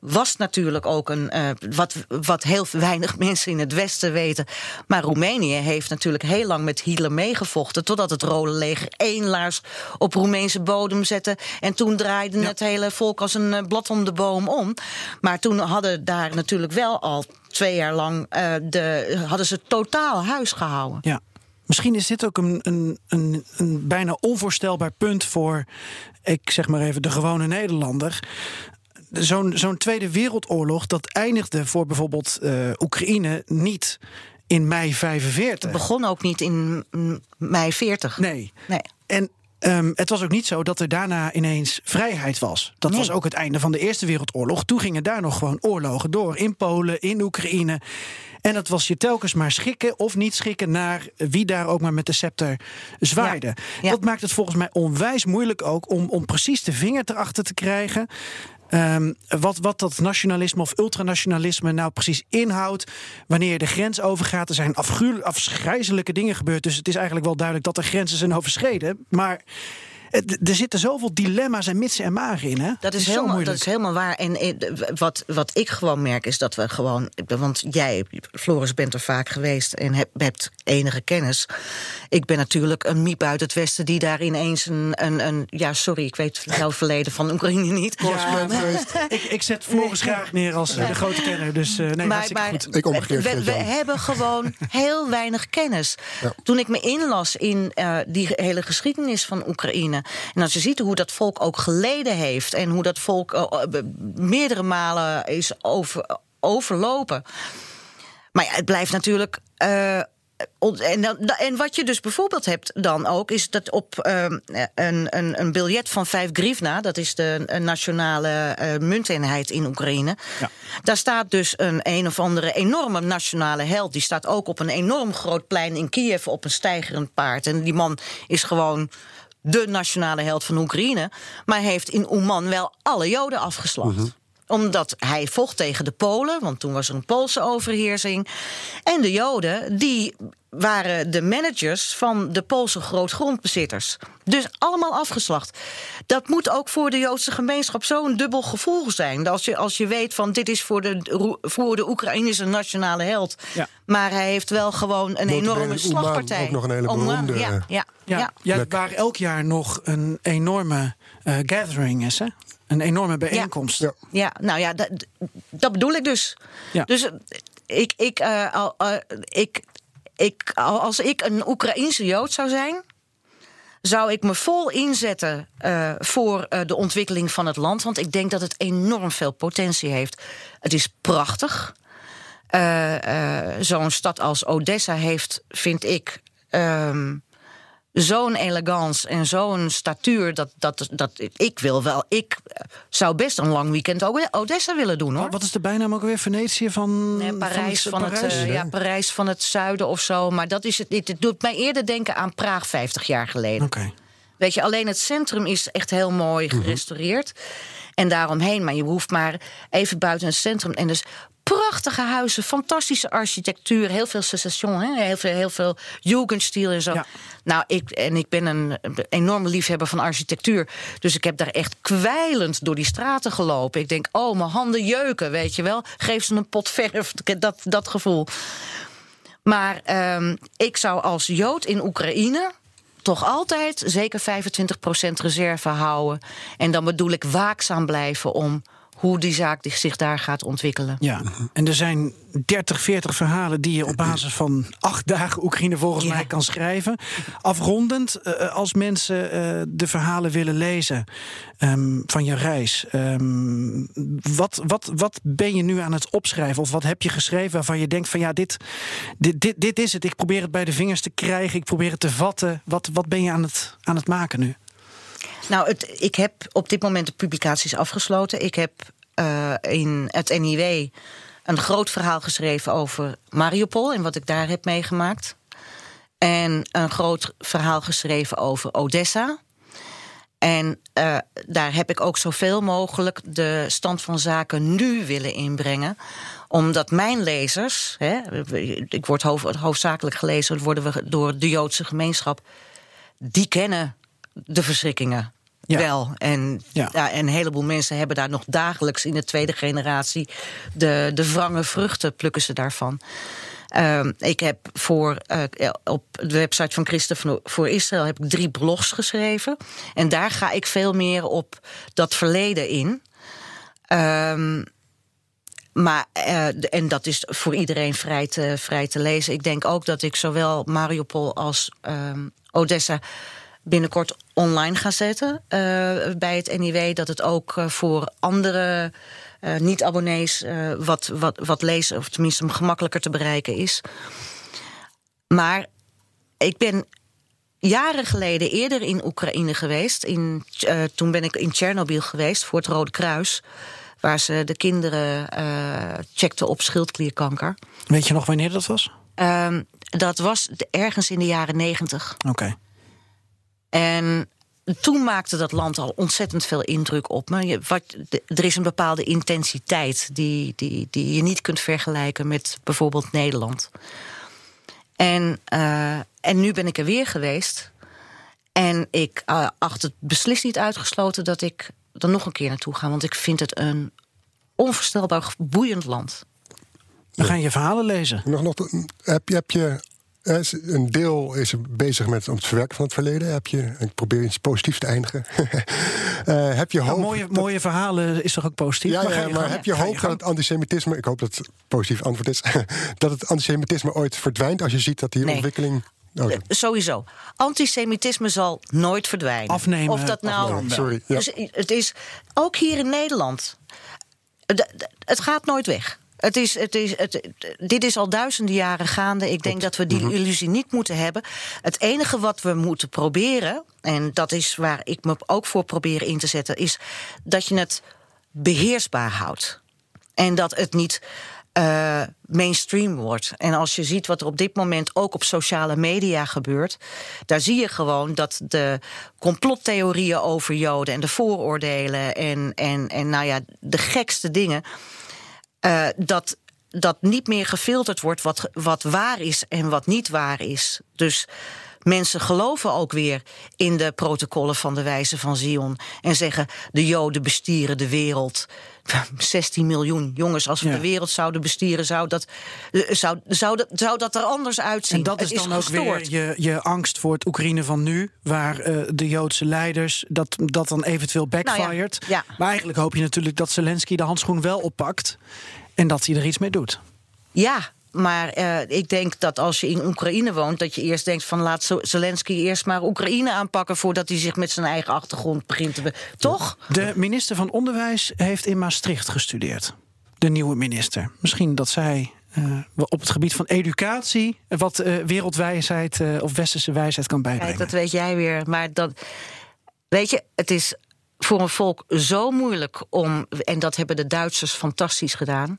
was natuurlijk ook een. Uh, wat, wat heel weinig mensen in het Westen weten. Maar Roemenië heeft natuurlijk heel lang met Hitler meegevochten. Totdat het Rode Leger één laars op Roemeense bodem zette. En toen draaide het hele volk als een uh, blad om de boom om. Maar toen hadden daar natuurlijk wel al twee jaar lang. Uh, de, hadden ze totaal huis gehouden. Ja. Misschien is dit ook een, een, een, een bijna onvoorstelbaar punt voor, ik zeg maar even, de gewone Nederlander zo'n zo'n Tweede Wereldoorlog, dat eindigde voor bijvoorbeeld uh, Oekraïne niet in mei 45. Het begon ook niet in mei 40. Nee. nee. En um, het was ook niet zo dat er daarna ineens vrijheid was. Dat nee. was ook het einde van de Eerste Wereldoorlog. Toen gingen daar nog gewoon oorlogen door. In Polen, in Oekraïne. En dat was je telkens maar schikken of niet schikken naar wie daar ook maar met de scepter zwaaide. Ja. Ja. Dat maakt het volgens mij onwijs moeilijk ook om, om precies de vinger erachter te krijgen. Um, wat, wat dat nationalisme of ultranationalisme nou precies inhoudt. Wanneer je de grens overgaat. Er zijn afgrijzelijke dingen gebeurd. Dus het is eigenlijk wel duidelijk dat er grenzen zijn overschreden. Maar er zitten zoveel dilemma's en mitsen en magen in. Hè? Dat is, is helemaal, dat is helemaal waar. En eh, wat, wat ik gewoon merk is dat we gewoon. Want jij, Floris, bent er vaak geweest en hebt, hebt enige kennis. Ik ben natuurlijk een miep uit het Westen die daar ineens een. een, een ja, sorry, ik weet jouw verleden van Oekraïne niet. Ja, ik, ik zet Floris graag neer als uh, de grote kenner. Dus uh, nee, maar, maar goed. Ik omgekeerd we, we hebben gewoon heel weinig kennis. Ja. Toen ik me inlas in uh, die hele geschiedenis van Oekraïne. En als je ziet hoe dat volk ook geleden heeft en hoe dat volk uh, meerdere malen is over, overlopen. Maar ja, het blijft natuurlijk. Uh, en, en, wat je dus bijvoorbeeld hebt dan ook, is dat op uh, een, een, een, biljet van 5 grivna, dat is de nationale uh, munteenheid in Oekraïne, ja. daar staat dus een een of andere enorme nationale held. Die staat ook op een enorm groot plein in Kiev op een stijgerend paard. En die man is gewoon de nationale held van Oekraïne. Maar heeft in Oman wel alle Joden afgeslacht. -hmm omdat hij vocht tegen de Polen, want toen was er een Poolse overheersing. En de Joden, die waren de managers van de Poolse grootgrondbezitters. Dus allemaal afgeslacht. Dat moet ook voor de Joodse gemeenschap zo'n dubbel gevoel zijn. Als je, als je weet van dit is voor de, voor de Oekraïnse nationale held. Ja. Maar hij heeft wel gewoon een enorme slagpartij. Ook nog een hele beroemde... ja, ja, ja. ja. waar elk jaar nog een enorme uh, gathering is, hè? Een enorme bijeenkomst. Ja, ja nou ja, dat, dat bedoel ik dus. Ja. Dus ik, ik, uh, al, uh, ik, ik, als ik een Oekraïense Jood zou zijn, zou ik me vol inzetten uh, voor uh, de ontwikkeling van het land. Want ik denk dat het enorm veel potentie heeft. Het is prachtig. Uh, Zo'n stad als Odessa heeft, vind ik. Ehm, zo'n elegance en zo'n statuur. Dat, dat, dat ik wil wel. Ik zou best een lang weekend ook Odessa willen doen hoor. Wat is de bijnaam ook weer? Venetië van. Nee, Parijs van, het, van het, uh, ja, Parijs van het zuiden of zo. Maar dat is het niet. Het doet mij eerder denken aan Praag 50 jaar geleden. Oké. Okay. Weet je, alleen het centrum is echt heel mooi mhm. gerestaureerd. Mm -hmm. En daaromheen, maar je hoeft maar even buiten het centrum. En dus prachtige huizen, fantastische architectuur, heel veel secession, hè? heel veel, heel veel Jugendstil en zo. Ja. Nou, ik, en ik ben een enorme liefhebber van architectuur. Dus ik heb daar echt kwijlend door die straten gelopen. Ik denk, oh, mijn handen jeuken, weet je wel. Geef ze een pot verf, dat, dat gevoel. Maar um, ik zou als Jood in Oekraïne toch altijd zeker 25% reserve houden. En dan bedoel ik waakzaam blijven om hoe die zaak zich daar gaat ontwikkelen. Ja, en er zijn 30, 40 verhalen die je op basis van acht dagen Oekraïne volgens Ja. mij kan schrijven. Afrondend, eh, als mensen eh, de verhalen willen lezen ehm, van je reis, ehm, wat, wat, wat ben je nu aan het opschrijven? Of wat heb je geschreven waarvan je denkt van ja, dit, dit, dit, dit is het. Ik probeer het bij de vingers te krijgen, ik probeer het te vatten. Wat, wat ben je aan het, aan het maken nu? Nou, ik heb op dit moment de publicaties afgesloten. Ik heb eh, in het NIW een groot verhaal geschreven over Mariupol en wat ik daar heb meegemaakt. En een groot verhaal geschreven over Odessa. En eh, daar heb ik ook zoveel mogelijk de stand van zaken nu willen inbrengen. Omdat mijn lezers, hè, ik word hoofd- hoofdzakelijk gelezen worden we door de Joodse gemeenschap, die kennen de verschrikkingen Ja. wel. En, Ja. ja. en een heleboel mensen hebben daar nog dagelijks in de tweede generatie de, de wrange vruchten plukken ze daarvan. Ehm, ik heb voor, eh, op de website van Christen voor- Israël heb ik drie blogs geschreven. En daar ga ik veel meer op dat verleden in. Ehm, maar, eh, en dat is voor iedereen vrij te, vrij te lezen. Ik denk ook dat ik zowel Mariupol als ehm, Odessa binnenkort online ga zetten eh, bij het NIW. Dat het ook eh, voor andere eh, niet-abonnees wat, wat, wat lezen, of tenminste gemakkelijker te bereiken is. Maar ik ben jaren geleden eerder in Oekraïne geweest. In, toen ben ik in Tsjernobyl geweest voor het Rode Kruis. Waar ze de kinderen checkten op schildklierkanker. Weet je nog wanneer dat was? Ehm, dat was ergens in de jaren negentig. Oké. En toen maakte dat land al ontzettend veel indruk op me. Je, wat, er is een bepaalde intensiteit die, die, die je niet kunt vergelijken met bijvoorbeeld Nederland. En, eh, en nu ben ik er weer geweest. En ik eh, acht het beslist niet uitgesloten dat ik er nog een keer naartoe ga. Want ik vind het een onvoorstelbaar boeiend land. We gaan je verhalen lezen. Nog, nog, heb je, heb je een deel is bezig met om het verwerken van het verleden. Heb je, ik probeer iets positiefs te eindigen. Eh, heb je Nou, hoop? mooie, mooie verhalen is toch ook positief? Ja, Maar ga ja, je maar gang. heb je hoop gang. dat het antisemitisme, ik hoop dat het positief antwoord is, dat het antisemitisme ooit verdwijnt als je ziet dat die Nee. ontwikkeling. Oh, Eh, sowieso. Antisemitisme zal nooit verdwijnen. Afnemen, Of dat nou. afnemen, sorry, ja. Dus het is ook hier in Nederland. De- de- Het gaat nooit weg. Het is, het is, het, dit is al duizenden jaren gaande. Ik denk dat we die illusie niet moeten hebben. Het enige wat we moeten proberen, en dat is waar ik me ook voor probeer in te zetten, is dat je het beheersbaar houdt. En dat het niet eh, mainstream wordt. En als je ziet wat er op dit moment ook op sociale media gebeurt, daar zie je gewoon dat de complottheorieën over Joden en de vooroordelen en, en, en nou ja, de gekste dingen, eh, dat dat niet meer gefilterd wordt wat, wat waar is en wat niet waar is. Dus mensen geloven ook weer in de protocollen van de wijze van Zion. En zeggen, de Joden bestieren de wereld. 16 miljoen. Jongens, als we Ja. de wereld zouden bestieren, zou dat, eh, zou, zou, dat, zou dat er anders uitzien. En dat is dan ook weer je, je angst voor het Oekraïne van nu, waar eh, de Joodse leiders dat, dat dan eventueel backfired. Nou ja. Maar eigenlijk hoop je natuurlijk dat Zelensky de handschoen wel oppakt en dat hij er iets mee doet. Ja, maar eh, ik denk dat als je in Oekraïne woont, dat je eerst denkt van laat Zelensky eerst maar Oekraïne aanpakken voordat hij zich met zijn eigen achtergrond begint te. be- Toch? De minister van Onderwijs heeft in Maastricht gestudeerd. De nieuwe minister. Misschien dat zij eh, op het gebied van educatie wat eh, wereldwijsheid of westerse wijsheid kan bijbrengen. Kijk, dat weet jij weer. Maar dat. Weet je, het is voor een volk zo moeilijk om. En dat hebben de Duitsers fantastisch gedaan.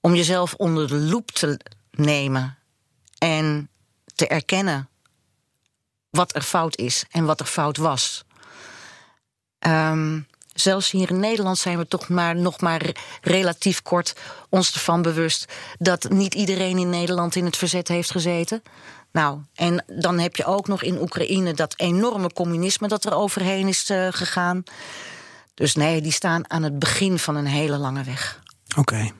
Om jezelf onder de loep te nemen. En te erkennen wat er fout is en wat er fout was. Ehm, zelfs hier in Nederland zijn we toch maar nog maar re- relatief kort ons ervan bewust dat niet iedereen in Nederland in het verzet heeft gezeten. Nou, en dan heb je ook nog in Oekraïne dat enorme communisme dat er overheen is eh, gegaan. Dus nee, die staan aan het begin van een hele lange weg. Oké.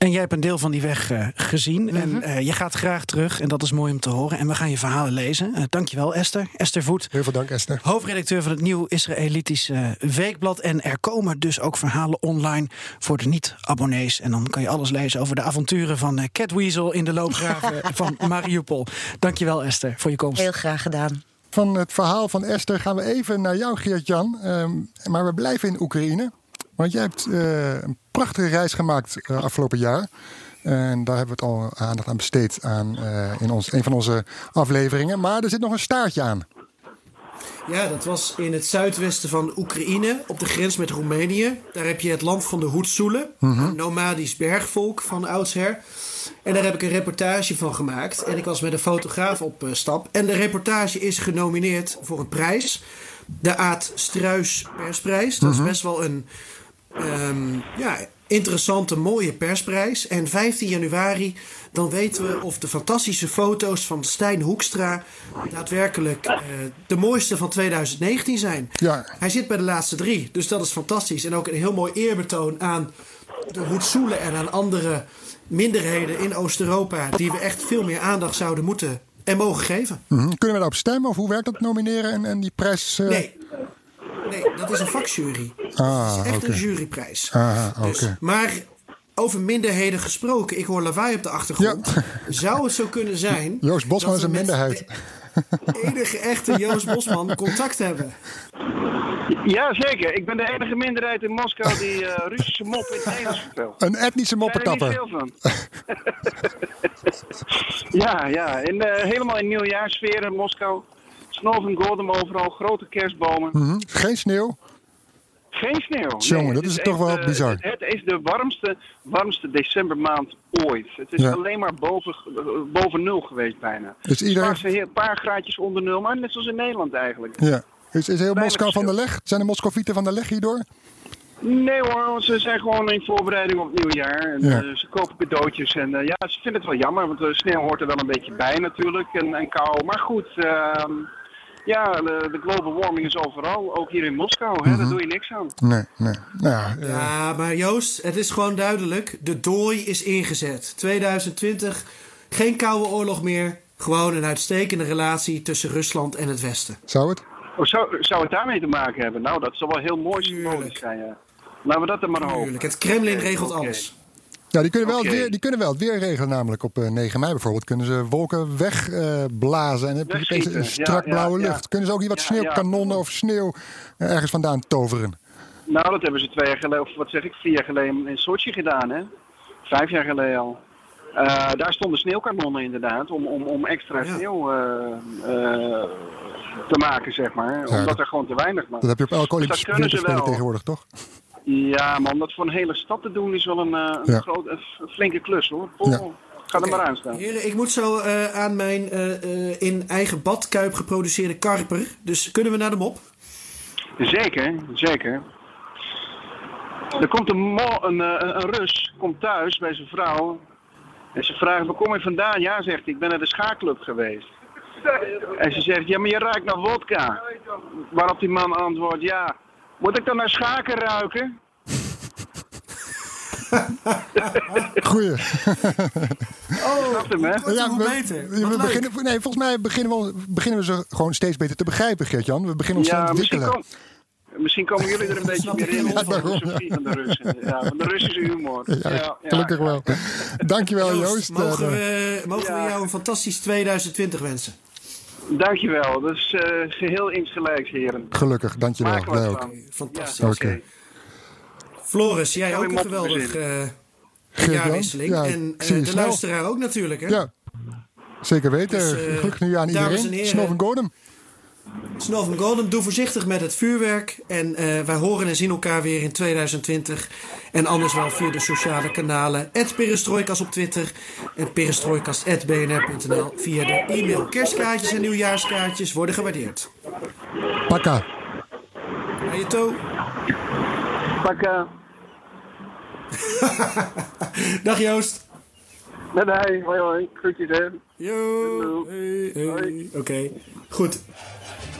En jij hebt een deel van die weg uh, gezien. En uh, je gaat graag terug. En dat is mooi om te horen. En we gaan je verhalen lezen. Uh, dankjewel, Esther. Esther Voet. Heel veel dank, Esther. Hoofdredacteur van het Nieuw Israëlitische Weekblad. En er komen dus ook verhalen online voor de niet-abonnees. En dan kan je alles lezen over de avonturen van Cat Weasel in de loopgraven van Mariupol. Dankjewel, Esther, voor je komst. Heel graag gedaan. Van het verhaal van Esther gaan we even naar jou, Geert-Jan. Um, maar we blijven in Oekraïne. Want jij hebt uh, een prachtige reis gemaakt uh, afgelopen jaar. En daar hebben we het al aandacht aan besteed aan, uh, in ons, een van onze afleveringen. Maar er zit nog een staartje aan. Ja, dat was in het zuidwesten van Oekraïne, op de grens met Roemenië. Daar heb je het land van de Hoetsoelen, mm -hmm. een nomadisch bergvolk van oudsher. En daar heb ik een reportage van gemaakt. En ik was met een fotograaf op stap. En de reportage is genomineerd voor een prijs. De Aad Struis Persprijs. Dat is best wel een um, ja, interessante, mooie persprijs. En 15 januari, dan weten we of de fantastische foto's van Stijn Hoekstra daadwerkelijk uh, de mooiste van 2019 zijn. Ja. Hij zit bij de laatste drie, dus dat is fantastisch. En ook een heel mooi eerbetoon aan de Hoetsoelen en aan andere minderheden in Oost-Europa... die we echt veel meer aandacht zouden moeten en mogen geven. Mm -hmm. Kunnen we daarop stemmen of hoe werkt dat nomineren en, en die prijs? Uh... Nee. Nee, dat is een vakjury. Ah, dat is echt okay. een juryprijs. Ah, oké. Dus, maar over minderheden gesproken, ik hoor lawaai op de achtergrond. Ja. Zou het zo kunnen zijn. Joost Bosman dat is een minderheid. De enige echte Joost Bosman contact hebben. Ja, zeker. Ik ben de enige minderheid in Moskou die uh, Russische mop in het Nederlands vertelt. Een etnische moppetapper. Daar veel van. ja, ja. In, uh, helemaal in nieuwjaarsfeer in Moskou. Snow en Gordon overal, grote kerstbomen. Mm -hmm. Geen sneeuw? Geen sneeuw. Jongen, nee, dat is toch wel uh, bizar. Het, het, is de warmste, warmste decembermaand ooit. Het is Ja. alleen maar boven, boven nul geweest bijna. Dus iedereen... Een paar graadjes onder nul, maar net zoals in Nederland eigenlijk. Ja. Is, is heel Moskou van de leg? Zijn de Moscovieten van de leg hierdoor? Nee hoor, ze zijn gewoon in voorbereiding op het nieuwjaar. En, Ja. eh, ze kopen cadeautjes en eh, ja, ze vinden het wel jammer, want de sneeuw hoort er wel een beetje bij natuurlijk en, en kou. Maar goed, ehm, ja, de, de global warming is overal, ook hier in Moskou, hè, daar doe je niks aan. Nee, nee. Nou ja, eh, Ja, maar Joost, het is gewoon duidelijk. De dooi is ingezet. 2020, geen koude oorlog meer. Gewoon een uitstekende relatie tussen Rusland en het Westen. zou het? Of zou, zou het daarmee te maken hebben? Nou, dat zou wel heel mooi symbolisch zijn, ja. Laten we dat er maar hopen. Tuurlijk, het Kremlin regelt alles. Ja, die kunnen, wel het weer, die kunnen wel het weer regelen, namelijk op eh, 9 mei bijvoorbeeld. Kunnen ze wolken wegblazen en dan heb je een strak ja, blauwe ja. lucht. Kunnen ze ook niet wat sneeuwkanonnen of sneeuw eh, ergens vandaan toveren? Nou, dat hebben ze twee jaar geleden, of wat zeg ik, vier jaar geleden in Sochi gedaan, hè? Vijf jaar geleden al. Eh, daar stonden sneeuwkanonnen inderdaad, om, om, om extra sneeuw eh, eh, te maken, zeg maar. Omdat dat- er gewoon te weinig was. Dat heb je op elke Dus Olympische tegenwoordig, toch? Ja, maar om dat voor een hele stad te doen is wel een, eh, een, Ja. groot, een f- flinke klus, hoor. Oh, Ja. Ga er maar aan staan. Heren, ik moet zo eh, aan mijn eh, eh, in eigen badkuip geproduceerde karper. Dus kunnen we naar de mop? Zeker, zeker. Er komt een, mo- een, een, Rus, komt thuis bij zijn vrouw. En ze vraagt, waar kom je vandaan? Ja, zegt hij, ik ben naar de schaakclub geweest. En ze zegt, ja, maar je ruikt naar wodka. Waarop die man antwoordt, ja, moet ik dan naar schaken ruiken? Goeie. Snap hem, hè? Korter, hoe beter. we, we beginnen, nee, volgens mij beginnen we, beginnen we ze gewoon steeds beter te begrijpen, Geert-Jan. We beginnen ons te Ja, misschien, ontwikkelen. kom, misschien komen jullie er een beetje meer in. helemaal van de van. filosofie van de Russen. Ja, van de Russische humor. Ja, Ja, ja, gelukkig ja. wel. Dankjewel, Joost. Joost, mogen, Eh, we, mogen we Ja. jou een fantastisch 2020 wensen? Dankjewel, dat is eh, geheel insgelijks, heren. gelukkig, dankjewel. Maak Wij ook. van. Fantastisch. Ja, Oké. Floris, jij ook een geweldig eh Geert-Jan? jaarwisseling. Ja, en eh, de snel. luisteraar ook natuurlijk. Hè? Ja, zeker weten. Dus, Gelukkig nieuwjaar aan iedereen. Snow van Gordon. Snow van Golden, doe voorzichtig met het vuurwerk. En eh, wij horen en zien elkaar weer in 2020. En anders wel via de sociale kanalen. Perestroikas op Twitter. En perestroikas.bnr.nl via de e-mail. Kerstkaartjes en nieuwjaarskaartjes worden gewaardeerd. Pakka. Ajeto. Pakka. Dag Joost. Nee, nee, hoi hoi, groetjes hè. Yo. Hey, hey. Oké, goed.